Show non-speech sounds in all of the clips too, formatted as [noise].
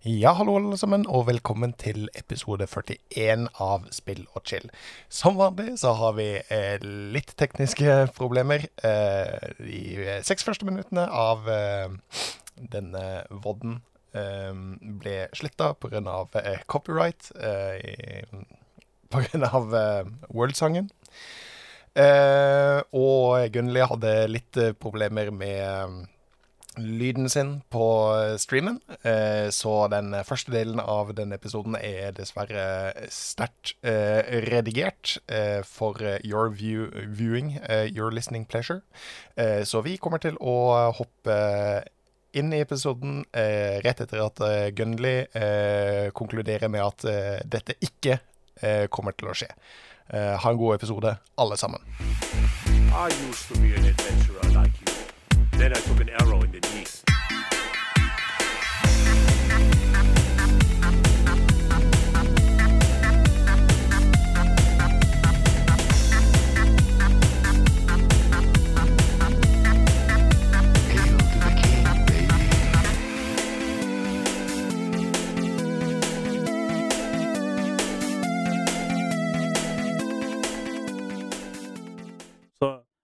Ja, hallo alle sammen, og velkommen til episode 41 av Spill og chill. Som vanlig så har vi eh, litt tekniske problemer. Eh, de seks første minuttene av eh, denne vodden eh, ble sletta pga. Eh, copyright. Eh, pga. Eh, World-sangen. Eh, og Gunnli hadde litt eh, problemer med eh, lyden sin på streamen. Eh, så den første delen av denne episoden er dessverre sterkt eh, redigert eh, for your view, viewing, your listening pleasure. så vi kommer til å hoppe inn i episoden rett etter at Gunley konkluderer med at dette ikke kommer til å skje. ha en god episode, alle sammen. I used to be an adventurer like you. Then I took an arrow in the knee.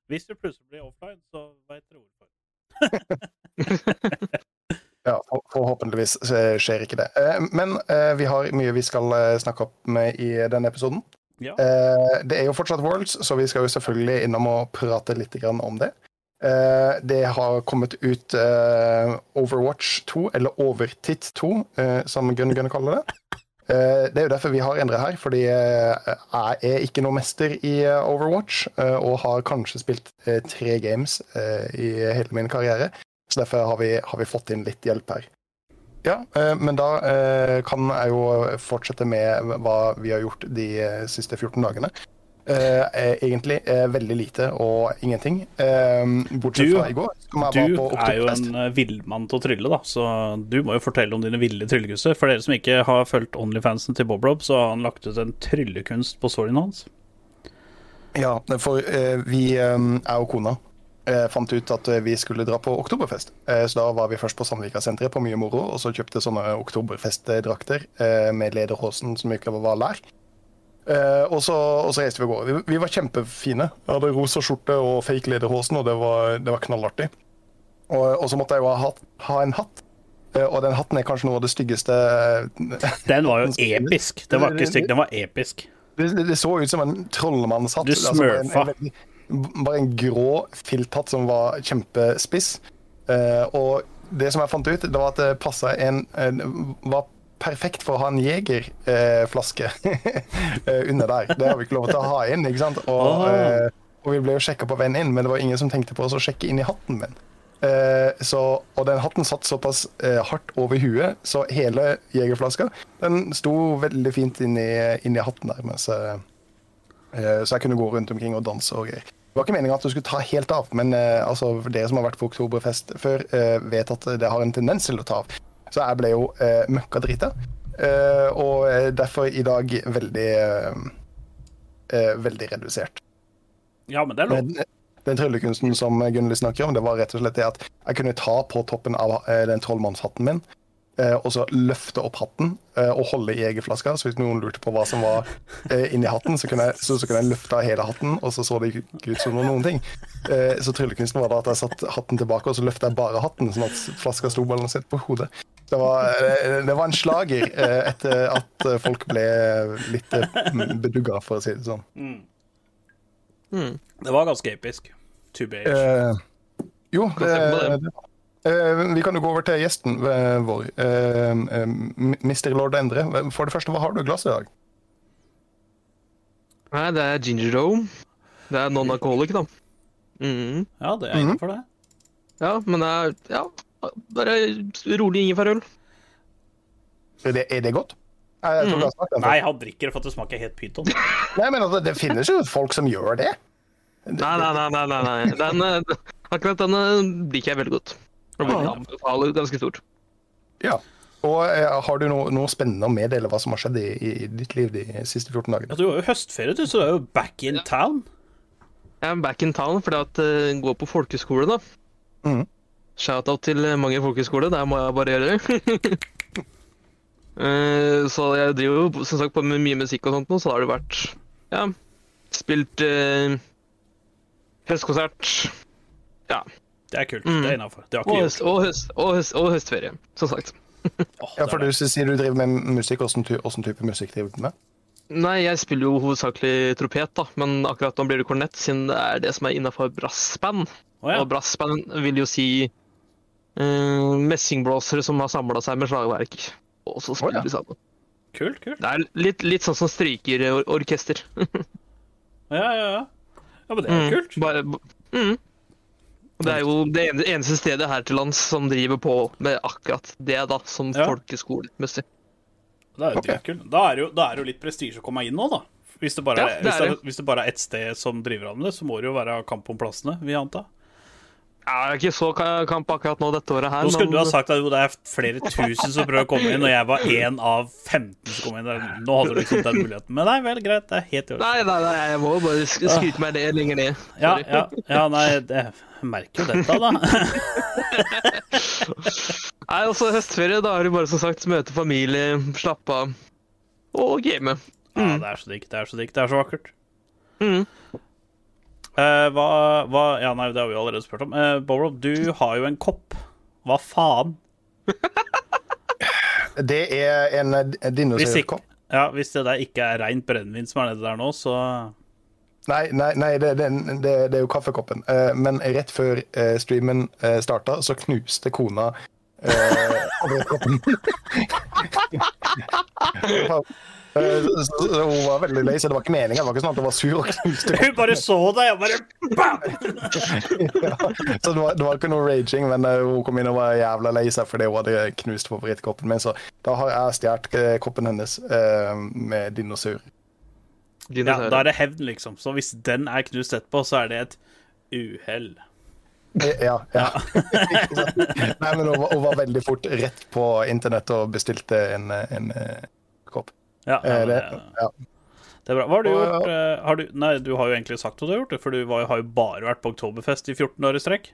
Hvis du plutselig blir offline, så veit du. Ja, forhåpentligvis skjer ikke det. Eh, men eh, vi har mye vi skal eh, snakke opp med i denne episoden. Ja. Det er jo fortsatt Worlds, så vi skal jo selvfølgelig innom og prate litt om det. Det har kommet ut Overwatch 2, eller Overtitt 2, som Gunn Gunn kaller det. Det er jo derfor vi har endret her, fordi jeg er ikke noe mester i Overwatch, og har kanskje spilt tre games i hele min karriere. Så derfor har vi, har vi fått inn litt hjelp her. Ja, eh, men da eh, kan jeg jo fortsette med hva vi har gjort de eh, siste 14 dagene. Egentlig veldig lite og ingenting. bortsett fra i går. Du er jo en villmann til å trylle, da, så du må jo fortelle om dine ville tryllekunster. For dere som ikke har fulgt Onlyfansen til Bob Rob, så har han lagt ut en tryllekunst på storyen hans. Ja, for vi jeg og kona eh, fant ut at eh, vi skulle dra på oktoberfest. Eh, så da var vi først på Sandvika-senteret på mye moro, og så kjøpte sånne oktoberfestdrakter eh, med lederhosen som ikke var lær. Eh, og, så, reiste vi av gårde. Vi, vi, var kjempefine. Jeg hadde rosa skjorte og fake lederhosen, og det var, det var knallartig. Og, og, så måtte jeg jo ha, ha en hatt. Eh, og den hatten er kanskje noe av det styggeste Den var jo [laughs] episk. Den var ikke stygg, den var episk. Det, det, så ut som en trollmannshatt. Du smurfa. Altså, bare en grå filthatt som var kjempespiss. Uh, og det som jeg fant ut, det var at det passa en, en var perfekt for å ha en jegerflaske [laughs] eh, under der. Det har vi ikke lov til å ha inn, ikke sant? Og, eh, og vi ble jo sjekka på veien inn, men det var ingen som tenkte på å sjekke inn i hatten min. Så, og den hatten satt såpass hardt over huet, så hele jegerflaska den sto veldig fint inni, inni hatten der. Mens, så jeg kunne gå rundt omkring og danse og greier. Det var ikke meningen at du skulle ta helt av, men altså, dere som har vært på Oktoberfest før, vet at det har en tendens til å ta av. Så jeg ble jo uh, møkkadrita, uh, og derfor i dag veldig veldig redusert. Ja, men det er lov. Den, den tryllekunsten som Gunnli snakker om, det var rett og slett det at jeg kunne ta på toppen av den trollmannshatten min Eh, og så løfte opp hatten eh, og holde i egerflaska. Så hvis noen lurte på hva som var eh, inni hatten, så kunne, jeg, så, så kunne jeg løfte hele hatten, og så så det ikke ut som noen ting. Så tryllekunsten var da at jeg satt hatten tilbake, og så løfta jeg bare hatten, sånn at flaska sto balansert på hodet. Det var, det var en slager etter at folk ble litt bedugga, for å si det sånn. Mm. Mm. Det var ganske episk. To be eh, jo, det, det, eh, vi kan jo gå over til gjesten vår. Eh, Mr. Lord Endre. For det første, hva har du i glasset i dag? Nei, det er ginger dome. Det er non-alcoholic, da. Mm. Ja, det er innenfor det. Ja, men det er ja, bare rolig ingefærøl. Er det, er det godt? Jeg, jeg mm. Nei, han drikker for at det smaker helt pyton. [laughs] nei, men altså, det finnes jo folk som gjør det. Nei, nei, nei. nei, nei, nei. Den, akkurat denne liker jeg veldig godt. Og vil anbefale ganske stort. Ja. Og eh, Har du noe, noe, spennende å meddele hva som har skjedd i, i, ditt liv de siste 14 dagene? Ja, du har jo høstferie, du, så du er jo back in town. Jeg er back in town fordi at jeg uh, går på folkeskole, da. Mm. Shout-out til mange folkehøyskoler, det må jeg bare gjøre. [laughs] Eh, så jeg driver jo som sagt på med mye musikk og sånt nå, så har det vært Ja, spilt uh, høstkonsert. Ja. Det er kult. Mm. Det er innafor. Det har Og, ikke høst, gjort. og, høst, og, høst, og høstferie, som sagt. [laughs] oh, Ja, for du sier du driver med musikk. Ty type musikk driver du med? Nei, jeg spiller jo hovedsakelig tropet, da, men akkurat nå blir det kornett, siden det er det som er innafor brassband. Oh, ja. Og brassband vil jo si eh, messingblåsere som har samla seg med slagverk, og så spiller Å, ja. sammen. Kult, kult. Det er litt, litt sånn som strykerorkester. [laughs] Ja, ja, ja. Ja, men det er Mm, kult. Bare, mm. Og Det er jo det eneste stedet her til lands som driver på med akkurat det, da, som Ja. folkeskolemessig. Det er jo Ok. dritkult. Da er det jo, er jo litt prestisje å komme inn nå, da. Hvis det, bare, Ja, er, det hvis, er det, hvis det bare er ett sted som driver an med det, så må det jo være kamp om plassene, vil jeg anta. Det er ikke så kamp akkurat nå dette året her, Nå skulle men du ha sagt at jo, det er flere tusen som prøver å komme inn, og jeg var én av 15 som kom inn. Nå hadde du liksom den muligheten. Men nei, vel, greit. Det er helt i orden. Nei, nei, nei, jeg må jo bare skryte meg det lenger ned. Ja, ja, ja, nei, det, merker jo dette, da. [laughs] Nei, også høstferie. Da er det bare som sagt møte familie, slappe av og game. Ja, det er så digg. Det er så digg. Det er så vakkert. Mm. Eh, hva, hva Ja, nei, det har vi allerede spurt om. Uh, Borob, du har jo en kopp. Hva faen? [laughs] Det er en eh, dinosaurkopp. ja, hvis det der ikke er rent brennevin som er nede der nå, så Nei, nei, nei det, det, det, det er jo kaffekoppen. Uh, men rett før uh, streamen uh, starta, så knuste kona [laughs] uh, koppen. [laughs] Eh, så, så, så hun var veldig lei, så det var ikke meninga. Det var ikke sånn at hun var sur. Hun bare så deg og bare bam! Ja, så det var, det var ikke noe raging, men eh, hun kom inn og var jævla lei seg fordi hun hadde knust favorittkoppen min. Så da har jeg stjålet eh, koppen hennes eh, med dinosaur. Ja, da er det hevn, liksom. Så hvis den er knust etterpå, så er det et uhell. Ja. ja. Nei, men hun var, hun var veldig fort rett på internett og bestilte en, en. Ja, ja, Eh, det, ja. det er bra. Hva har du gjort? eh, Har du, nei, du har jo egentlig sagt hva du har gjort, for du var, har jo bare vært på Oktoberfest i 14 år i strekk.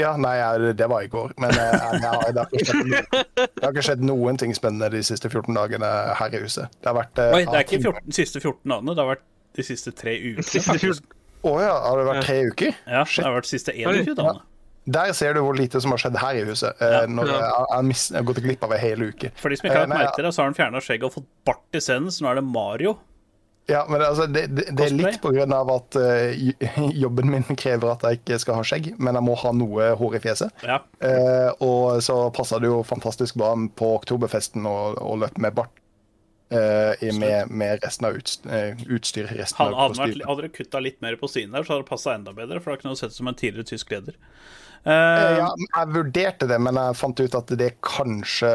ja, nei, jeg, det var i går. Men eh, jeg, jeg, det, har skjedd, det har ikke skjedd noen ting spennende de siste 14 dagene her i huset. Det har vært eh, Oi, det er ikke 14, de siste 14 dagene, det har vært de siste tre ukene. Faktisk. Å ja, har det vært tre uker? Ja, det har vært de siste 21 dagene. Der ser du hvor lite som har skjedd her i huset. eh, Ja. Når jeg, jeg, har gått glipp av en hel uke. For de som ikke har Eh, nei, merket det, så har han fjerna skjegget og fått bart i scenen, så nå er det Mario. Ja, men altså, det, det, det er litt på grunn av at uh, [laughs] jobben min krever at jeg ikke skal ha skjegg, men jeg må ha noe hår i fjeset. Ja. Uh, og så passa det jo fantastisk bra på oktoberfesten å løpe med bart. Uh, med, med resten av utst eh, utstyr. Resten Hadde, av hadde, vært, hadde du kutta litt mer på siden der, så hadde det passa enda bedre. For da kunne du sett ut som en tidligere tysk leder. Eh, Eh, ja, jeg vurderte det, men jeg fant ut at det kanskje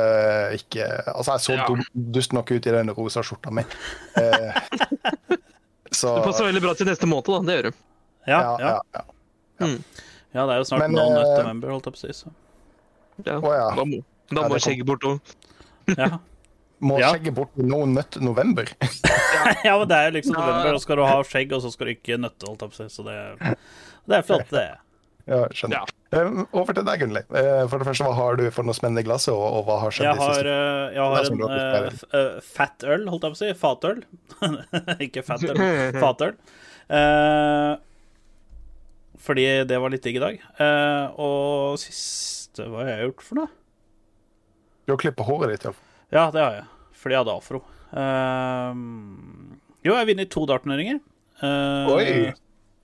ikke Altså, jeg så Ja. dum, dust nok ut i den rosa skjorta mi. Uh, [laughs] så Det passer veldig bra til neste måned, da. Det gjør du. ja, ja, ja. ja, ja. ja, det er jo snart Men, non uh, november, holdt jeg på å si. Så. Ja. Å, ja. Da må, da Ja, må skjegget bort òg. [laughs] Ja. Må Ja. skjegget bort i no nut november. [laughs] ja, men det er liksom november, og skal du ha skjegg, og så skal du ikke nøtte, holdt jeg på å si. Så det, det er flott, det. Ja, skjønner. Eh, over til deg, Gunnli. For det første, hva har du for noe spennende i glasset, og, og hva har skjedd Jeg de har, eh, jeg har en eh, fat øl, holdt jeg på å si. Fatøl. [laughs] ikke fat øl, [laughs] fatøl. Uh, fordi det var litt digg i dag. Uh, og siste Hva har jeg gjort for noe? Du har klippet håret ditt, iallfall. Ja, det har jeg. Fordi jeg hadde afro. Uh, jo, jeg har vunnet to dartturneringer. Uh, oi.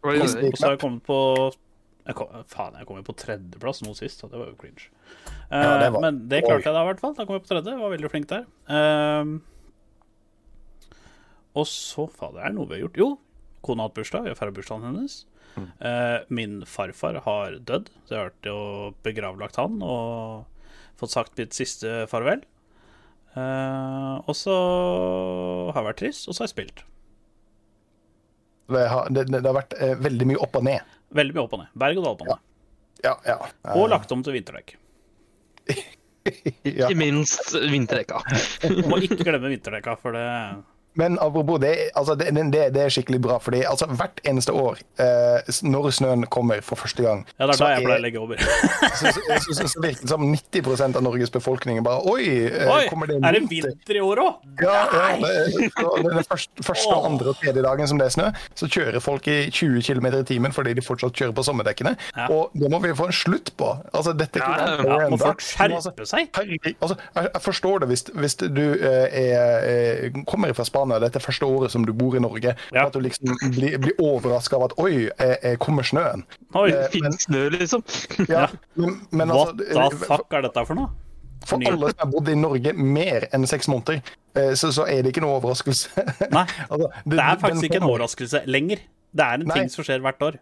Og så har jeg kommet på jeg kom, Faen, jeg kom jo på tredjeplass nå sist, og det var jo cringe. Uh, Ja, det var- Men det klarte jeg da, i hvert fall. Da kom jeg på tredje. Var veldig flink der. Uh, og så Fader, er det noe vi har gjort? Jo, kona har hatt bursdag. Vi har feira bursdagen hennes. Uh, min farfar har dødd, så jeg har vært og begravlagt han og fått sagt mitt siste farvel. Eh, og så har jeg vært trist, og så har jeg spilt. Det har, det, det har vært eh, veldig mye opp og ned. Veldig mye opp og ned. Berg-og-dal-bane. Ja, ja. Og lagt om til vinterdekk. [laughs] ja. Ikke minst vinterdekka. Må [laughs] ikke glemme vinterdekka, for det Men apropos det, altså det, det, det er skikkelig bra, fordi altså hvert eneste år, eh, når snøen kommer for første gang Ja, det er da jeg pleier å legge over. [laughs] så, så, så, så, så virker det som 90% av Norges befolkning bare Oi, eh, Oi, kommer det er det vinter? vinter i år òg? Ja, ja det, det er den første, første, andre og tredje dagen som det er snø, så kjører folk i 20 km i timen fordi de fortsatt kjører på sommerdekkene. Ja. Og det må vi få en slutt på. Altså, dette Ja, ikke ja, Ja, må folk altså, skjerpe seg? Altså, jeg, jeg forstår det hvis, hvis du eh, er, eh, kommer fra Spania, dette er første året som du bor i Norge, Ja. at du liksom blir, blir overraska av at oi, eh, eh, kommer snøen? Oi, Eh, Finnes snø, liksom? Ja, men, men what altså, the fuck er dette for noe? for alle som har bodd i Norge mer enn seks måneder, eh, så, så er det ikke noe overraskelse. Nei, [laughs] altså, det er faktisk den ikke en overraskelse lenger. Det er en Nei. ting som skjer hvert år.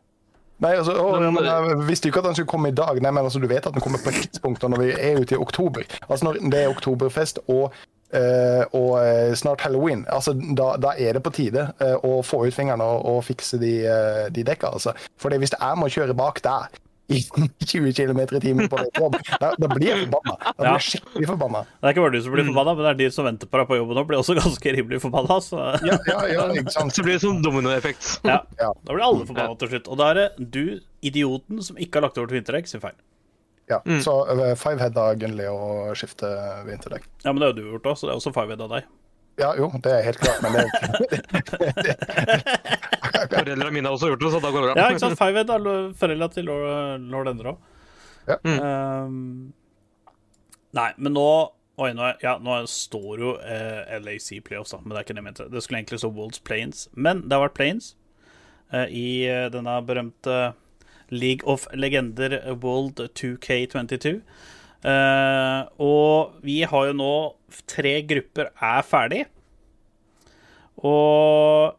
Nei, altså, å, jeg visste ikke at den skulle komme i dag. Nei, men altså, Du vet at den kommer på et tidspunkt når vi er ute i oktober. Altså Når det er oktoberfest og, eh, og eh, snart halloween, altså da, da er det på tide eh, å få ut fingrene og, og fikse de, uh, de dekka. Altså. Fordi hvis jeg må kjøre bak der i [laughs] 20 km i timen på jobb, da, da blir jeg forbanna. Da blir jeg skikkelig forbanna. Det er ikke bare du som blir forbanna, men det er de som venter på deg på jobben òg, blir også ganske rimelig forbanna. Så Ja, ja, ja, ikke sant? Så blir det sånn dominoeffekt. ja, Ja. da blir alle forbanna til slutt. Og da er det du, idioten, som ikke har lagt over til vinterdekk, sin feil. Ja. Så fiveheada Fivehead av Gunnli å skifte vinterdekk. Ja, men det har du gjort òg, så det er også fiveheada deg. Ja, jo, det er helt klart, men det [laughs] Foreldrene mine har også gjort det, så da går det bra. Ja, ikke sant? Fiveheada er foreldra til lord, Endre òg. Ja. Um, nei, men nå Oi, nå, er- ja, nå står jo eh, LAC Playoffs, da, men det er ikke det jeg mente. Det skulle egentlig stå Wolds Plains, men det har vært Plains eh, i eh, denne berømte League of Legender eh, World 2K22. Uh, og vi har jo nå Tre grupper er ferdig. Og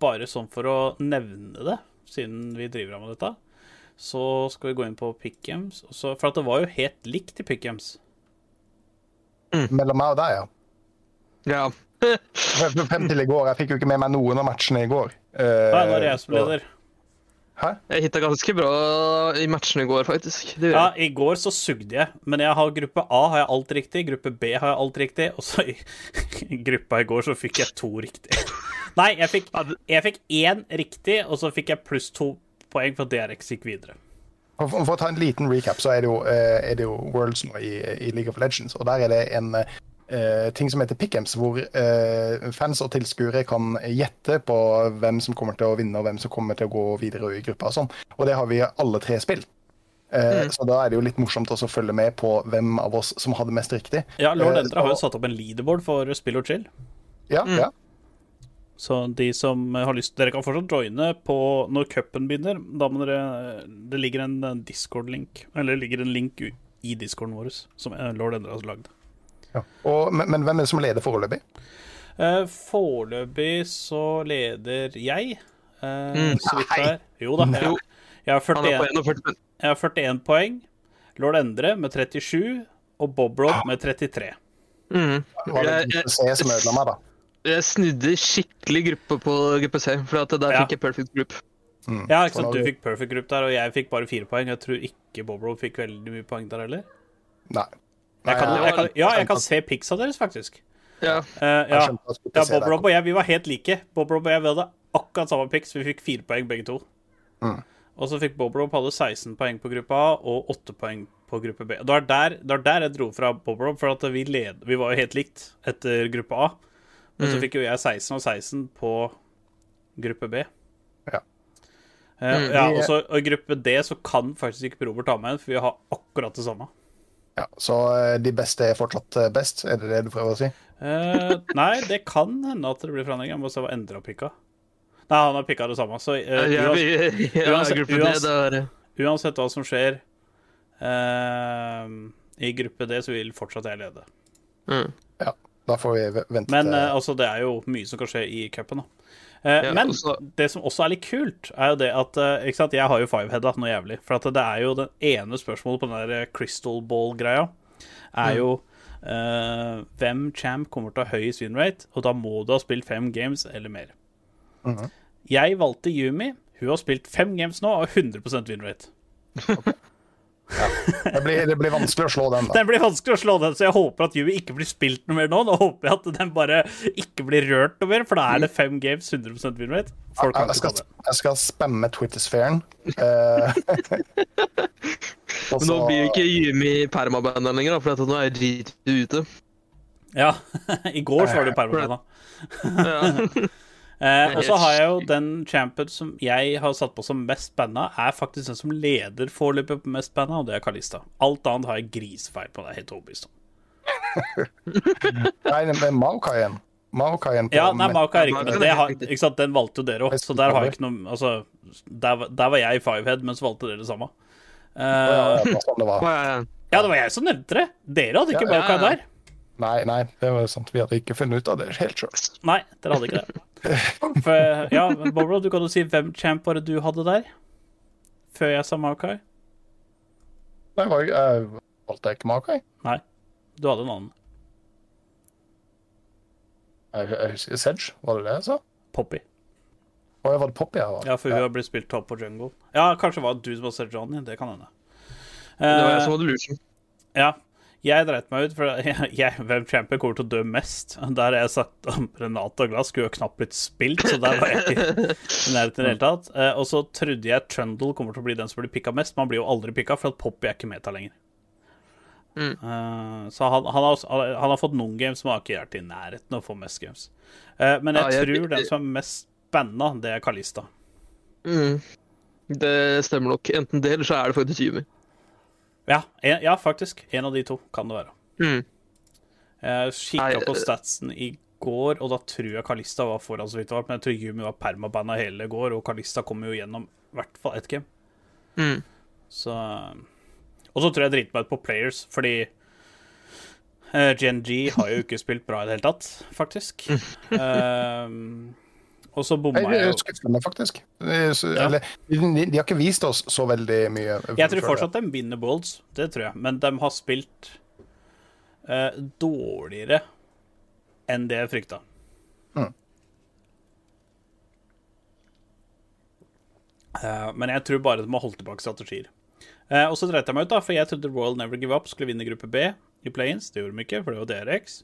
bare sånn for å nevne det, siden vi driver av med dette, så skal vi gå inn på Pickgames. For at det var jo helt likt i Pickgames. mellom meg og deg, ja. Ja. Frem frem til i går. Jeg fikk jo ikke med meg noen av matchene i går. Uh, Nei, nå er jeg som leder. Hæ? Jeg hitta ganske bra i matchen i går, faktisk. Det Ja, i går så sugde jeg, men jeg har gruppe A har jeg alt riktig, gruppe B har jeg alt riktig, og så i, i [laughs] gruppa i går så fikk jeg to riktig. Nei, jeg fikk, jeg fikk én riktig, og så fikk jeg pluss to poeng for at DRX gikk videre. For, for å ta en liten recap, så er det jo, eh, er det jo Worlds nå i, i League of Legends. Og der er det en eh, ting som heter Pickems, hvor eh, fans og tilskuere kan gjette på hvem som kommer til å vinne, og hvem som kommer til å gå videre i gruppa og sånn. Og det har vi alle tre spilt. Eh, Så da er det jo litt morsomt også å følge med på hvem av oss som hadde mest riktig. Ja, Lord Eh, Endre har jo satt opp en leaderboard for spill og chill. Ja, ja. Så de som har lyst Dere kan fortsatt joine på når cupen begynner. Da må dere Det ligger en Discord-link Eller det ligger en link i discorden vår som Lord Endre har lagd. Ja. Og, men, men hvem er det som leder foreløpig? Eh, Foreløpig så leder jeg. eh, Mm. så vidt det er. Jo da. Jeg, jeg, har er 41, jeg har 41 poeng. Lord Endre med 37. Og Bob Rob med 33. mm. Det var det C som ødela meg, da. Jeg snudde skikkelig gruppe på gruppe C, for at der Ja. fikk jeg perfect group. Mm. Ja, ikke sant? Du fikk perfect group der, og jeg fikk bare fire poeng. Jeg tror ikke Bob Rob fikk veldig mye poeng der heller. Nei. Jeg kan, jeg kan, ja, jeg kan se se av deres, faktisk. Ja. Uh, ja. ja, Bob Rob og jeg vi var helt like. Bob Rob og jeg vi hadde akkurat samme pics. Vi fikk fire poeng begge to. Mm. Og så fikk Bob Rob hadde 16 poeng på gruppe A og 8 poeng på gruppe B. Det var der, det var der jeg dro fra Bob Rob, for at vi, led, vi var jo helt likt etter gruppe A. Men så fikk jo jeg 16 og 16 på gruppe B. Ja. Uh, Mm. ja, og så gruppe D så kan faktisk ikke Robert ta med en, for vi har akkurat det samme. Ja, så eh, de beste er fortsatt eh, best, er det det du prøver å si? Eh, nei, det kan hende at det blir forandring. Jeg må se hva Endre har pikka. Nei, han har pikka det samme. Så eh, uansett- [laughs] uansett- uansett hva som skjer eh, i gruppe D, så vil fortsatt jeg lede. mm. Ja, da får vi ve- vente Men til eh, altså, det er jo mye som kan skje i cupen, da. Eh, Ja, men også... det som også er litt kult, er jo det at eh, Ikke sant, jeg har jo fiveheada noe jævlig. For at det er jo det ene spørsmålet på den der crystal ball-greia, er jo eh, hvem champ kommer til å ha høyest winrate, og da må du ha spilt fem games eller mer. Mhm. Jeg valgte Yumi. Hun har spilt fem games nå og 100% winrate. Det blir, det blir vanskelig å slå den, da. Den blir vanskelig å slå den, så jeg håper at Yumi ikke blir spilt noe mer nå. Nå håper jeg at den bare ikke blir rørt noe mer, for da er det fem games 100% winrate. Folk kan Jeg skal, jeg skal spamme Twitter-sfæren. Eh, [laughs] Men nå blir jo ikke Yumi permabanderen lenger, for nå er Ritu ute. Ja, [laughs] i går så var det jo permabanda. Ja. [laughs] Eh, og så har jeg jo den champion som jeg har satt på som mest banna, er faktisk den som leder foreløpig på mest banna, og det er Kalista. Alt annet har jeg grisefeil på, det er helt overbevist om. Nei, det er Maokaien. Maokaien på Ja, nei, Maka er ikke, men det har, ikke sant, den valgte jo dere òg, så der har jeg ikke noe Altså, der, var- der var jeg i fivehead, men så valgte dere det samme. Ja, ja, Eh, det var sånn det var. Ja, ja, ja. ja, det var jeg som nevnte det. Dere hadde ikke Ja, ja, ja. der. Nei, nei, det var sant. Vi hadde ikke funnet ut av det helt sjøl. Nei, dere hadde ikke det. For, ja, Bobro, du kan jo si hvem champ var det du hadde der? Før jeg sa Maokai? Nei, var jeg, jeg valgte ikke Maokai. Nei, du hadde en annen. Jeg, jeg husker Sedge, var det det jeg sa? Poppy. Å, jeg var det Poppy jeg var. Ja, for hun har blitt spilt topp på jungle. Ja, kanskje det var du som var Sir Johnny. Det kan hende. Det var jeg Eh, som hadde Lucian. Ja. Jeg dreit meg ut, for [laughs] jeg, jeg, hvem champion kommer til å dø mest? Der har jeg sagt om Renate og Glass skulle jo knapt blitt spilt, så der var jeg ikke [laughs] i nærheten i det hele tatt. Eh, og så trodde jeg Trundle kommer til å bli den som blir pikka mest, men han blir jo aldri pikka, for at Poppy er ikke meta lenger. Mm. Eh, så han, han, har, også- han har fått noen games, men har ikke vært i nærheten av å få mest games. Eh, men jeg Ja, jeg- tror den som er mest banna, det er Kalista. Mm. Det stemmer nok. Enten det, eller så er det faktisk Yumi. Ja, en, ja, faktisk. En av de to kan det være. Mm. Jeg kikka på eh, statsen i går, og da tror jeg Kalista var foran så vidt det var. Men jeg tror Yumi var permabanda hele går, og Kalista kom jo gjennom i hvert fall ett game. Mm. Så Og så tror jeg driter meg ut på players, fordi uh, GNG har jo ikke spilt bra i det hele tatt, faktisk. [laughs] Ehm, og så bomma jeg. jeg er jo skuffende, faktisk. Er. Eller, de, de har ikke vist oss så veldig mye. Jeg tror fortsatt de vinner Bolds, det tror jeg. Men de har spilt eh, dårligere enn det jeg frykta. Mm. Eh, men jeg tror bare de har holdt tilbake strategier. Eh, og så dreit jeg meg ut, da, for jeg trodde Royal Never Give Up skulle vinne gruppe B i play-ins. Det gjorde de ikke, for det var DRX.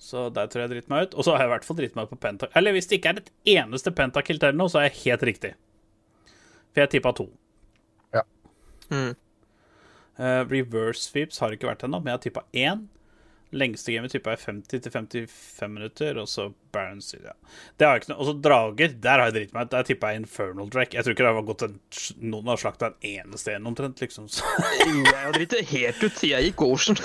Så der tror jeg jeg driter meg ut. Og så har jeg i hvert fall driti meg ut på pentakill. Eller hvis det ikke er et eneste pentakill til nå, så er jeg helt riktig. For jeg tippa to. Mm. Uh, reverse sweeps har ikke vært ennå, men jeg har tippa én. Lengste gamet tippa jeg 50-55 minutter, og så Baron ja. Det har jeg ikke noe Og så drager, der har jeg driti meg ut. Der tippa jeg Infernal Drake. Jeg tror ikke det har gått en, noen har slakta en eneste en, omtrent, liksom. Så, Jeg har driti helt ut. Jeg gikk Ocean.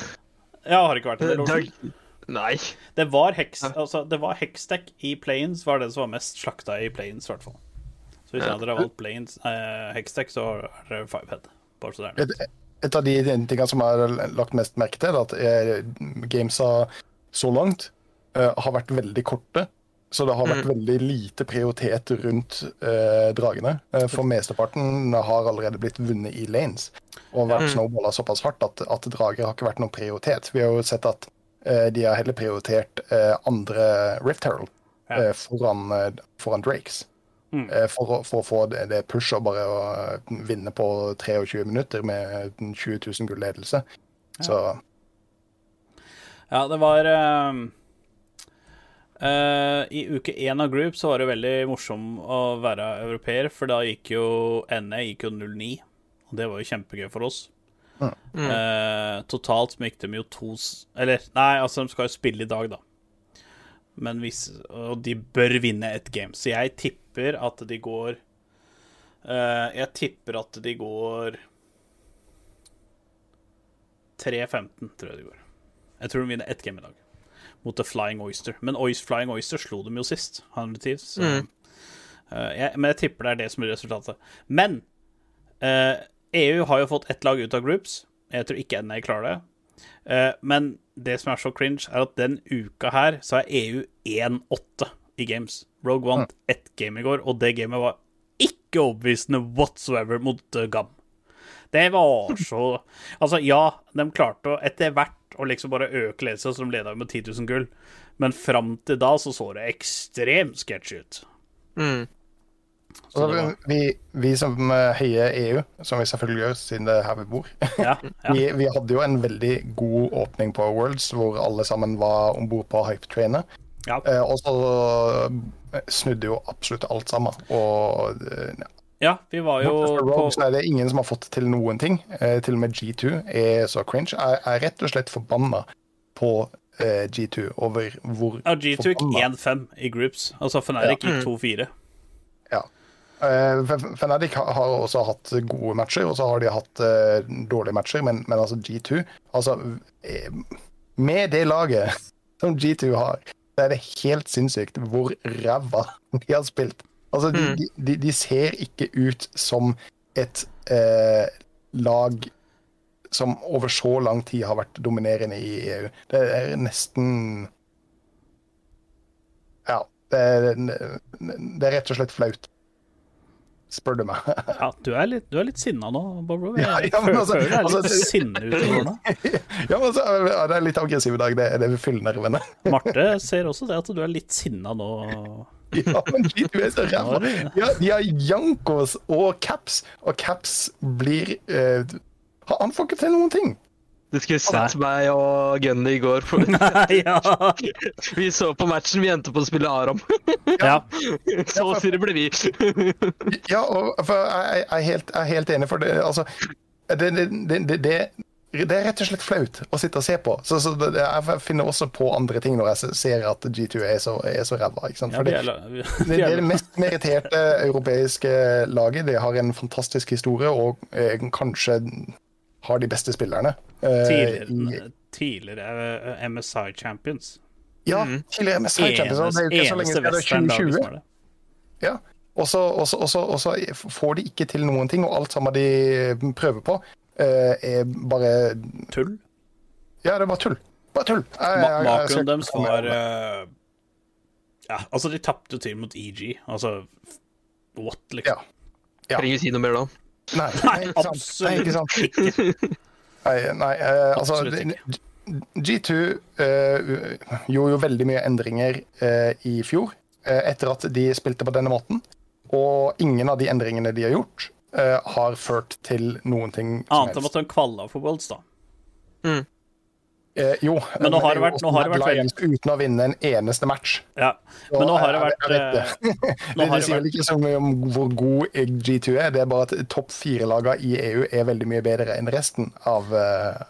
jeg har ikke vært en del [laughs] år. Nei. Det var heks, altså, det var hexstack i planes, var det som var mest slakta i planes, i hvert fall. Så hvis ja. dere har valgt planes, eh, hexstack, så er det fivehead. Bare så det er det. Et, av de tingene som jeg har lagt mest merke til, er at eh, gamesa så langt uh, har vært veldig korte. Så det har vært veldig lite prioritet rundt uh, dragene. Uh, for mesteparten har allerede blitt vunnet i lanes. Og vært snowballa såpass hardt at, at drager har ikke vært noen prioritet. Vi har jo sett at de har heller prioritert eh, andre Rift Herald Ja. eh, foran, eh, foran Drakes. Mm. Eh, For, for å få det, det pushet og bare å vinne på 23 minutter med 20 000 gull-ledelse. Så Ja, det var uh, uh, I uke én av Group så var det veldig morsom å være europeer, for da gikk jo NE gikk jo 0-9, og det var jo kjempegøy for oss. Mm. Eh, totalt så gikk de jo to Eller, nei, altså, de skal jo spille i dag, da. Men hvis Og de bør vinne et game, så jeg tipper at de går eh, Jeg tipper at de går 3-15, tror jeg de går. Jeg tror de vinner ett game i dag. Mot The Flying Oyster. Men Oyster, Flying Oyster slo dem jo sist. Thieves. Så, Mm. uh, jeg, men jeg tipper det er det som blir resultatet. Men eh, EU har jo fått ett lag ut av groups. Jeg tror ikke NA klarer det. Eh, men det som er så cringe, er at den uka her så er EU 1-8 i games. Rogue vant ett game i går, og det gamet var ikke overbevisende whatsoever mot uh, GAM. Det var [laughs] så Altså, ja, de klarte å etter hvert å liksom bare øke ledelsen, så de leda med 10 000 gull, men fram til da så så det ekstremt sketchy ut. Mm. Så var, vi, vi som eh, heier EU, som vi selvfølgelig gjør siden det er her vi bor, ja, ja. [laughs] vi, vi hadde jo en veldig god åpning på Worlds, hvor alle sammen var om bord på hype-trainet. ja. Eh, og så eh, snudde jo absolutt alt sammen. Og eh, ja, vi var jo bortsett på er det ingen som har fått til noen ting. Eh, til og med G2 er så cringe. Jeg er rett og slett forbanna på eh, G2 over hvor ja, G2 gikk 1-5 i groups. Altså Fnatic gikk 2-4. Eh, Fnatic har også hatt gode matcher, og så har de hatt eh, dårlige matcher, men, men altså G2 Altså, eh, med det laget [laughs] som G2 har, så er det helt sinnssykt hvor ræva [laughs] de har spilt. Altså, de, de, de, de ser ikke ut som et eh, lag som over så lang tid har vært dominerende i EU. Det er nesten Ja. Det det, det er rett og slett flaut. Spør du meg. [laughs] Ja, du er litt, du er litt sinna nå, Bobro. Jeg, Ja, jeg [laughs] ja, men altså- føler er litt altså- sinne utover nå. ja, men altså, det er litt aggressiv i dag. Det, det fyller nervene. [laughs] Marte ser også det at du er litt sinna nå. Ja, men G2 er så ræva. Ja, de har Jankos og Caps, og Caps blir eh, Han får ikke til noen ting. Du skulle sett meg og Gunny i går. For [laughs] ja. [laughs] vi så på matchen, vi endte på å spille Aram. [laughs] ja. Så det ble vi. Ja, og for jeg, jeg, er helt, jeg er helt enig, for det altså det, det, det, det, det det er rett og slett flaut å sitte og se på. Så, så det, jeg finner også på andre ting når jeg ser at G2 er så, er så ræva. ja For det, er, Det, det mest meritterte europeiske laget. De har en fantastisk historie og eh, kanskje har de beste spillerne. eh, tidligere, tidligere eh, MSI Champions. ja, tidligere MSI Champions. Det er ikke så lenge siden, det er 2020. som er det. Ja. Og så, og, så, og, så, og så får de ikke til noen ting, og alt sammen de prøver på, eh, er bare Tull. Ja, det er bare tull. Bare tull. Jeg- Ma jeg- jeg skal Makroen deres var eh, Ja, altså, de tapte jo til mot EG. Altså what, liksom? Ja. Trenger vi si noe mer da? Nei, Nei, ikke sant. Nei, ikke sant. absolutt. Nei, nei uh, altså Absolutt det- ikke. G2 uh, gjorde jo veldig mye endringer uh, i fjor, eh, etter at de spilte på denne måten. Og ingen av de endringene de har gjort, eh, har ført til noen ting som Annet enn at de kvalla for Worlds, da. Eh, jo, Men nå har det vært- nå har det vært Lions uten å vinne en eneste match. Ja. Men nå har det vært jeg vet det. eh, Nå [laughs] Det, har det sier vel ikke så mye om hvor god G2 er, det er bare at topp fire-lagene i EU er veldig mye bedre enn resten av, eh,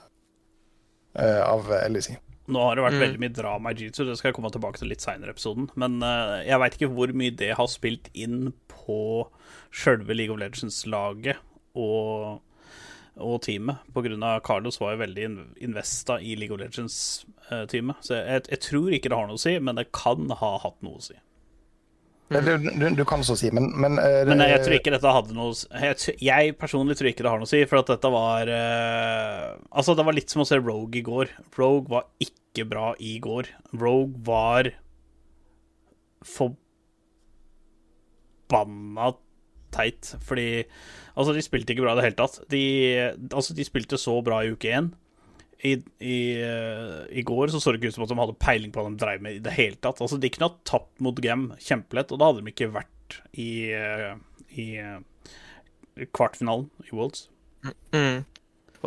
eh, av LEC. Nå har det vært Mm. veldig mye drama i G2, det skal jeg komme tilbake til litt seinere i episoden. Men uh, jeg veit ikke hvor mye det har spilt inn på sjølve League of Legends-laget og, og teamet. Av Carlos var jo veldig in- investa i League of Legends-teamet. Så jeg, jeg tror ikke det har noe å si, men det kan ha hatt noe å si. Mm. Du, du, du kan så si, men, men, uh, Men jeg tror ikke dette hadde noe Jeg, jeg personlig tror ikke det har noe å si, for at dette var uh, Altså, det var litt som å se Rogue i går. Rogue var ikke bra i går. Rogue var forbanna teit, fordi Altså, de spilte ikke bra i det hele tatt. De, altså, de spilte så bra i uke én. I, i, eh, I går så så det ikke ut som at de hadde peiling på hva de drev med i det hele tatt. Altså, De kunne ha tapt mot Gam kjempelett, og da hadde de ikke vært i, eh, i eh, kvartfinalen i Worlds. Mm.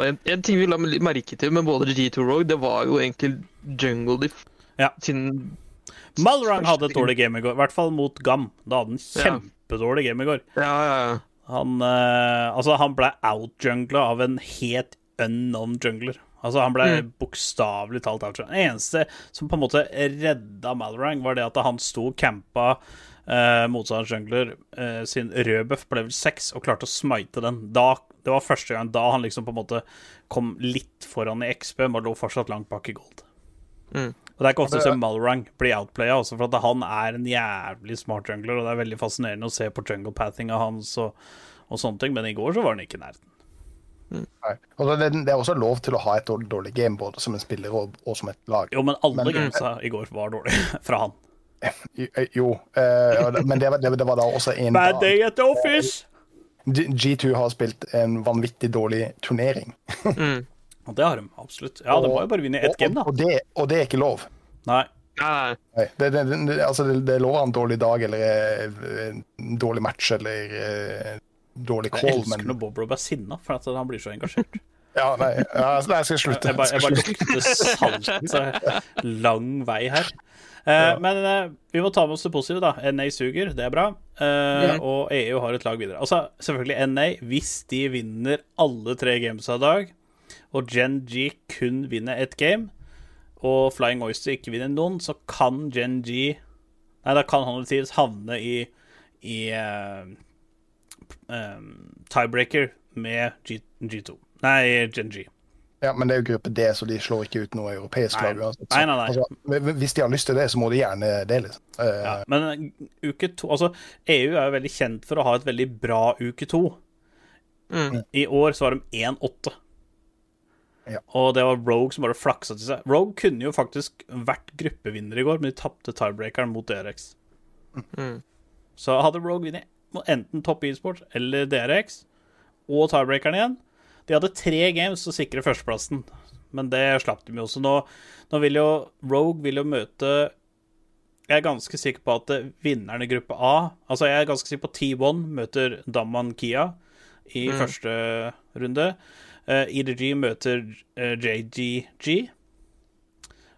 En, en ting vi la merke til med både G2 Rogue, det var jo egentlig Jungle Diff Ja. sin Malrang hadde et dårlig game i går, i hvert fall mot Gam. Da hadde han Ja. Kjempedårlig game i går. Ja, ja, ja. Han, uh, altså, han ble outjungla av en helt unknown jungler. Altså, han ble Mm. bokstavelig talt outjungla. Det eneste som på en måte redda Malorang, var det at han sto og campa uh, motstanderens jungler uh, sin rødbuff på level 6 og klarte å smite den. Da, det var første gang da han liksom på en måte kom litt foran i XP, men lå fortsatt langt bak i gold. Mm. Og Det er ikke ofte du ser se Malrang bli outplaya, også for at han er en jævlig smart jungler, og det er veldig fascinerende å se på jungle pathinga hans og, og sånne ting, men i går så var han ikke i nærheten. Mm. Og det, det er også lov til å ha et dårlig, dårlig game, både som en spiller og, og som et lag. Jo, men alle Men- gamesa i går var dårlige [laughs] fra han. Jo, eh, ja, men det, var- det, det var da også en Bad day at the office! G- G2 har spilt en vanvittig dårlig turnering. Mm. Og det har de absolutt. Ja, de må jo bare vinne ett game, da. Og, og, det, og det er ikke lov. Nei. Nei, det, det, det, altså det, det lover en dårlig dag eller eh, en dårlig match eller en dårlig call. Jeg elsker men når Bob Rob er sinna, for at han blir så engasjert. [laughs] ja, nei, ja, altså, nei, jeg skal slutte. Jeg bare, jeg bare lukter salt [laughs] lang vei her. Eh, Men eh, vi må ta med oss det positive, da. NA suger, det er bra. Eh, mm. Og EU har et lag videre. Altså, selvfølgelig NA, hvis de vinner alle tre games av dag, og Gen G kun vinner ett game, og Flying Oyster ikke vinner noen, så kan Gen G Nei, da kan Honor Thieves havne i, i uh, um, tiebreaker med G, G2. Nei, Gen G. Ja, Men det er jo gruppe D, så de slår ikke ut noe europeisk Nei. lag. uansett. Nei, nei, nei. Altså, hvis de har lyst til det, så må de gjerne det. liksom. Uh, Ja, men uke to Altså, EU er jo veldig kjent for å ha et veldig bra uke to. Mm. I år så var de 1-8. Ja. Og det var Rogue som bare flaksa til seg. Rogue kunne jo faktisk vært gruppevinner i går, men de tapte tiebreakeren mot DRX. Mm. Så hadde Rogue vunnet enten Topp e-sport eller DRX, og tiebreakeren igjen De hadde tre games til å sikre førsteplassen, men det slapp de jo. også. nå, nå vil jo Rogue vil jo møte Jeg er ganske sikker på at vinneren i gruppe A Altså, jeg er ganske sikker på T1 møter Damman Kia i Mm. første runde. Uh, EDG møter eh, JGG.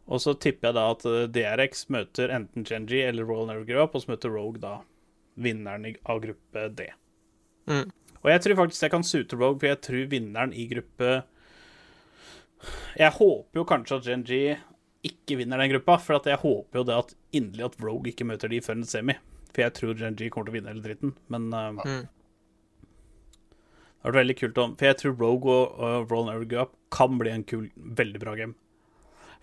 Og så tipper jeg da at eh, DRX møter enten Genji eller Royal Never Give Up, og så møter Rogue da vinneren av gruppe D. Mm. Og jeg tror faktisk jeg kan sute Rogue, for jeg tror vinneren i gruppe Jeg håper jo kanskje at Genji ikke vinner den gruppa, for at jeg håper jo det at inderlig at Rogue ikke møter de før en semi. For jeg tror Genji kommer til å vinne hele dritten, men uh, Mm. Det hadde vært veldig kult om For jeg tror Rogue og, og Roll Never Give Up kan bli en kul, veldig bra game.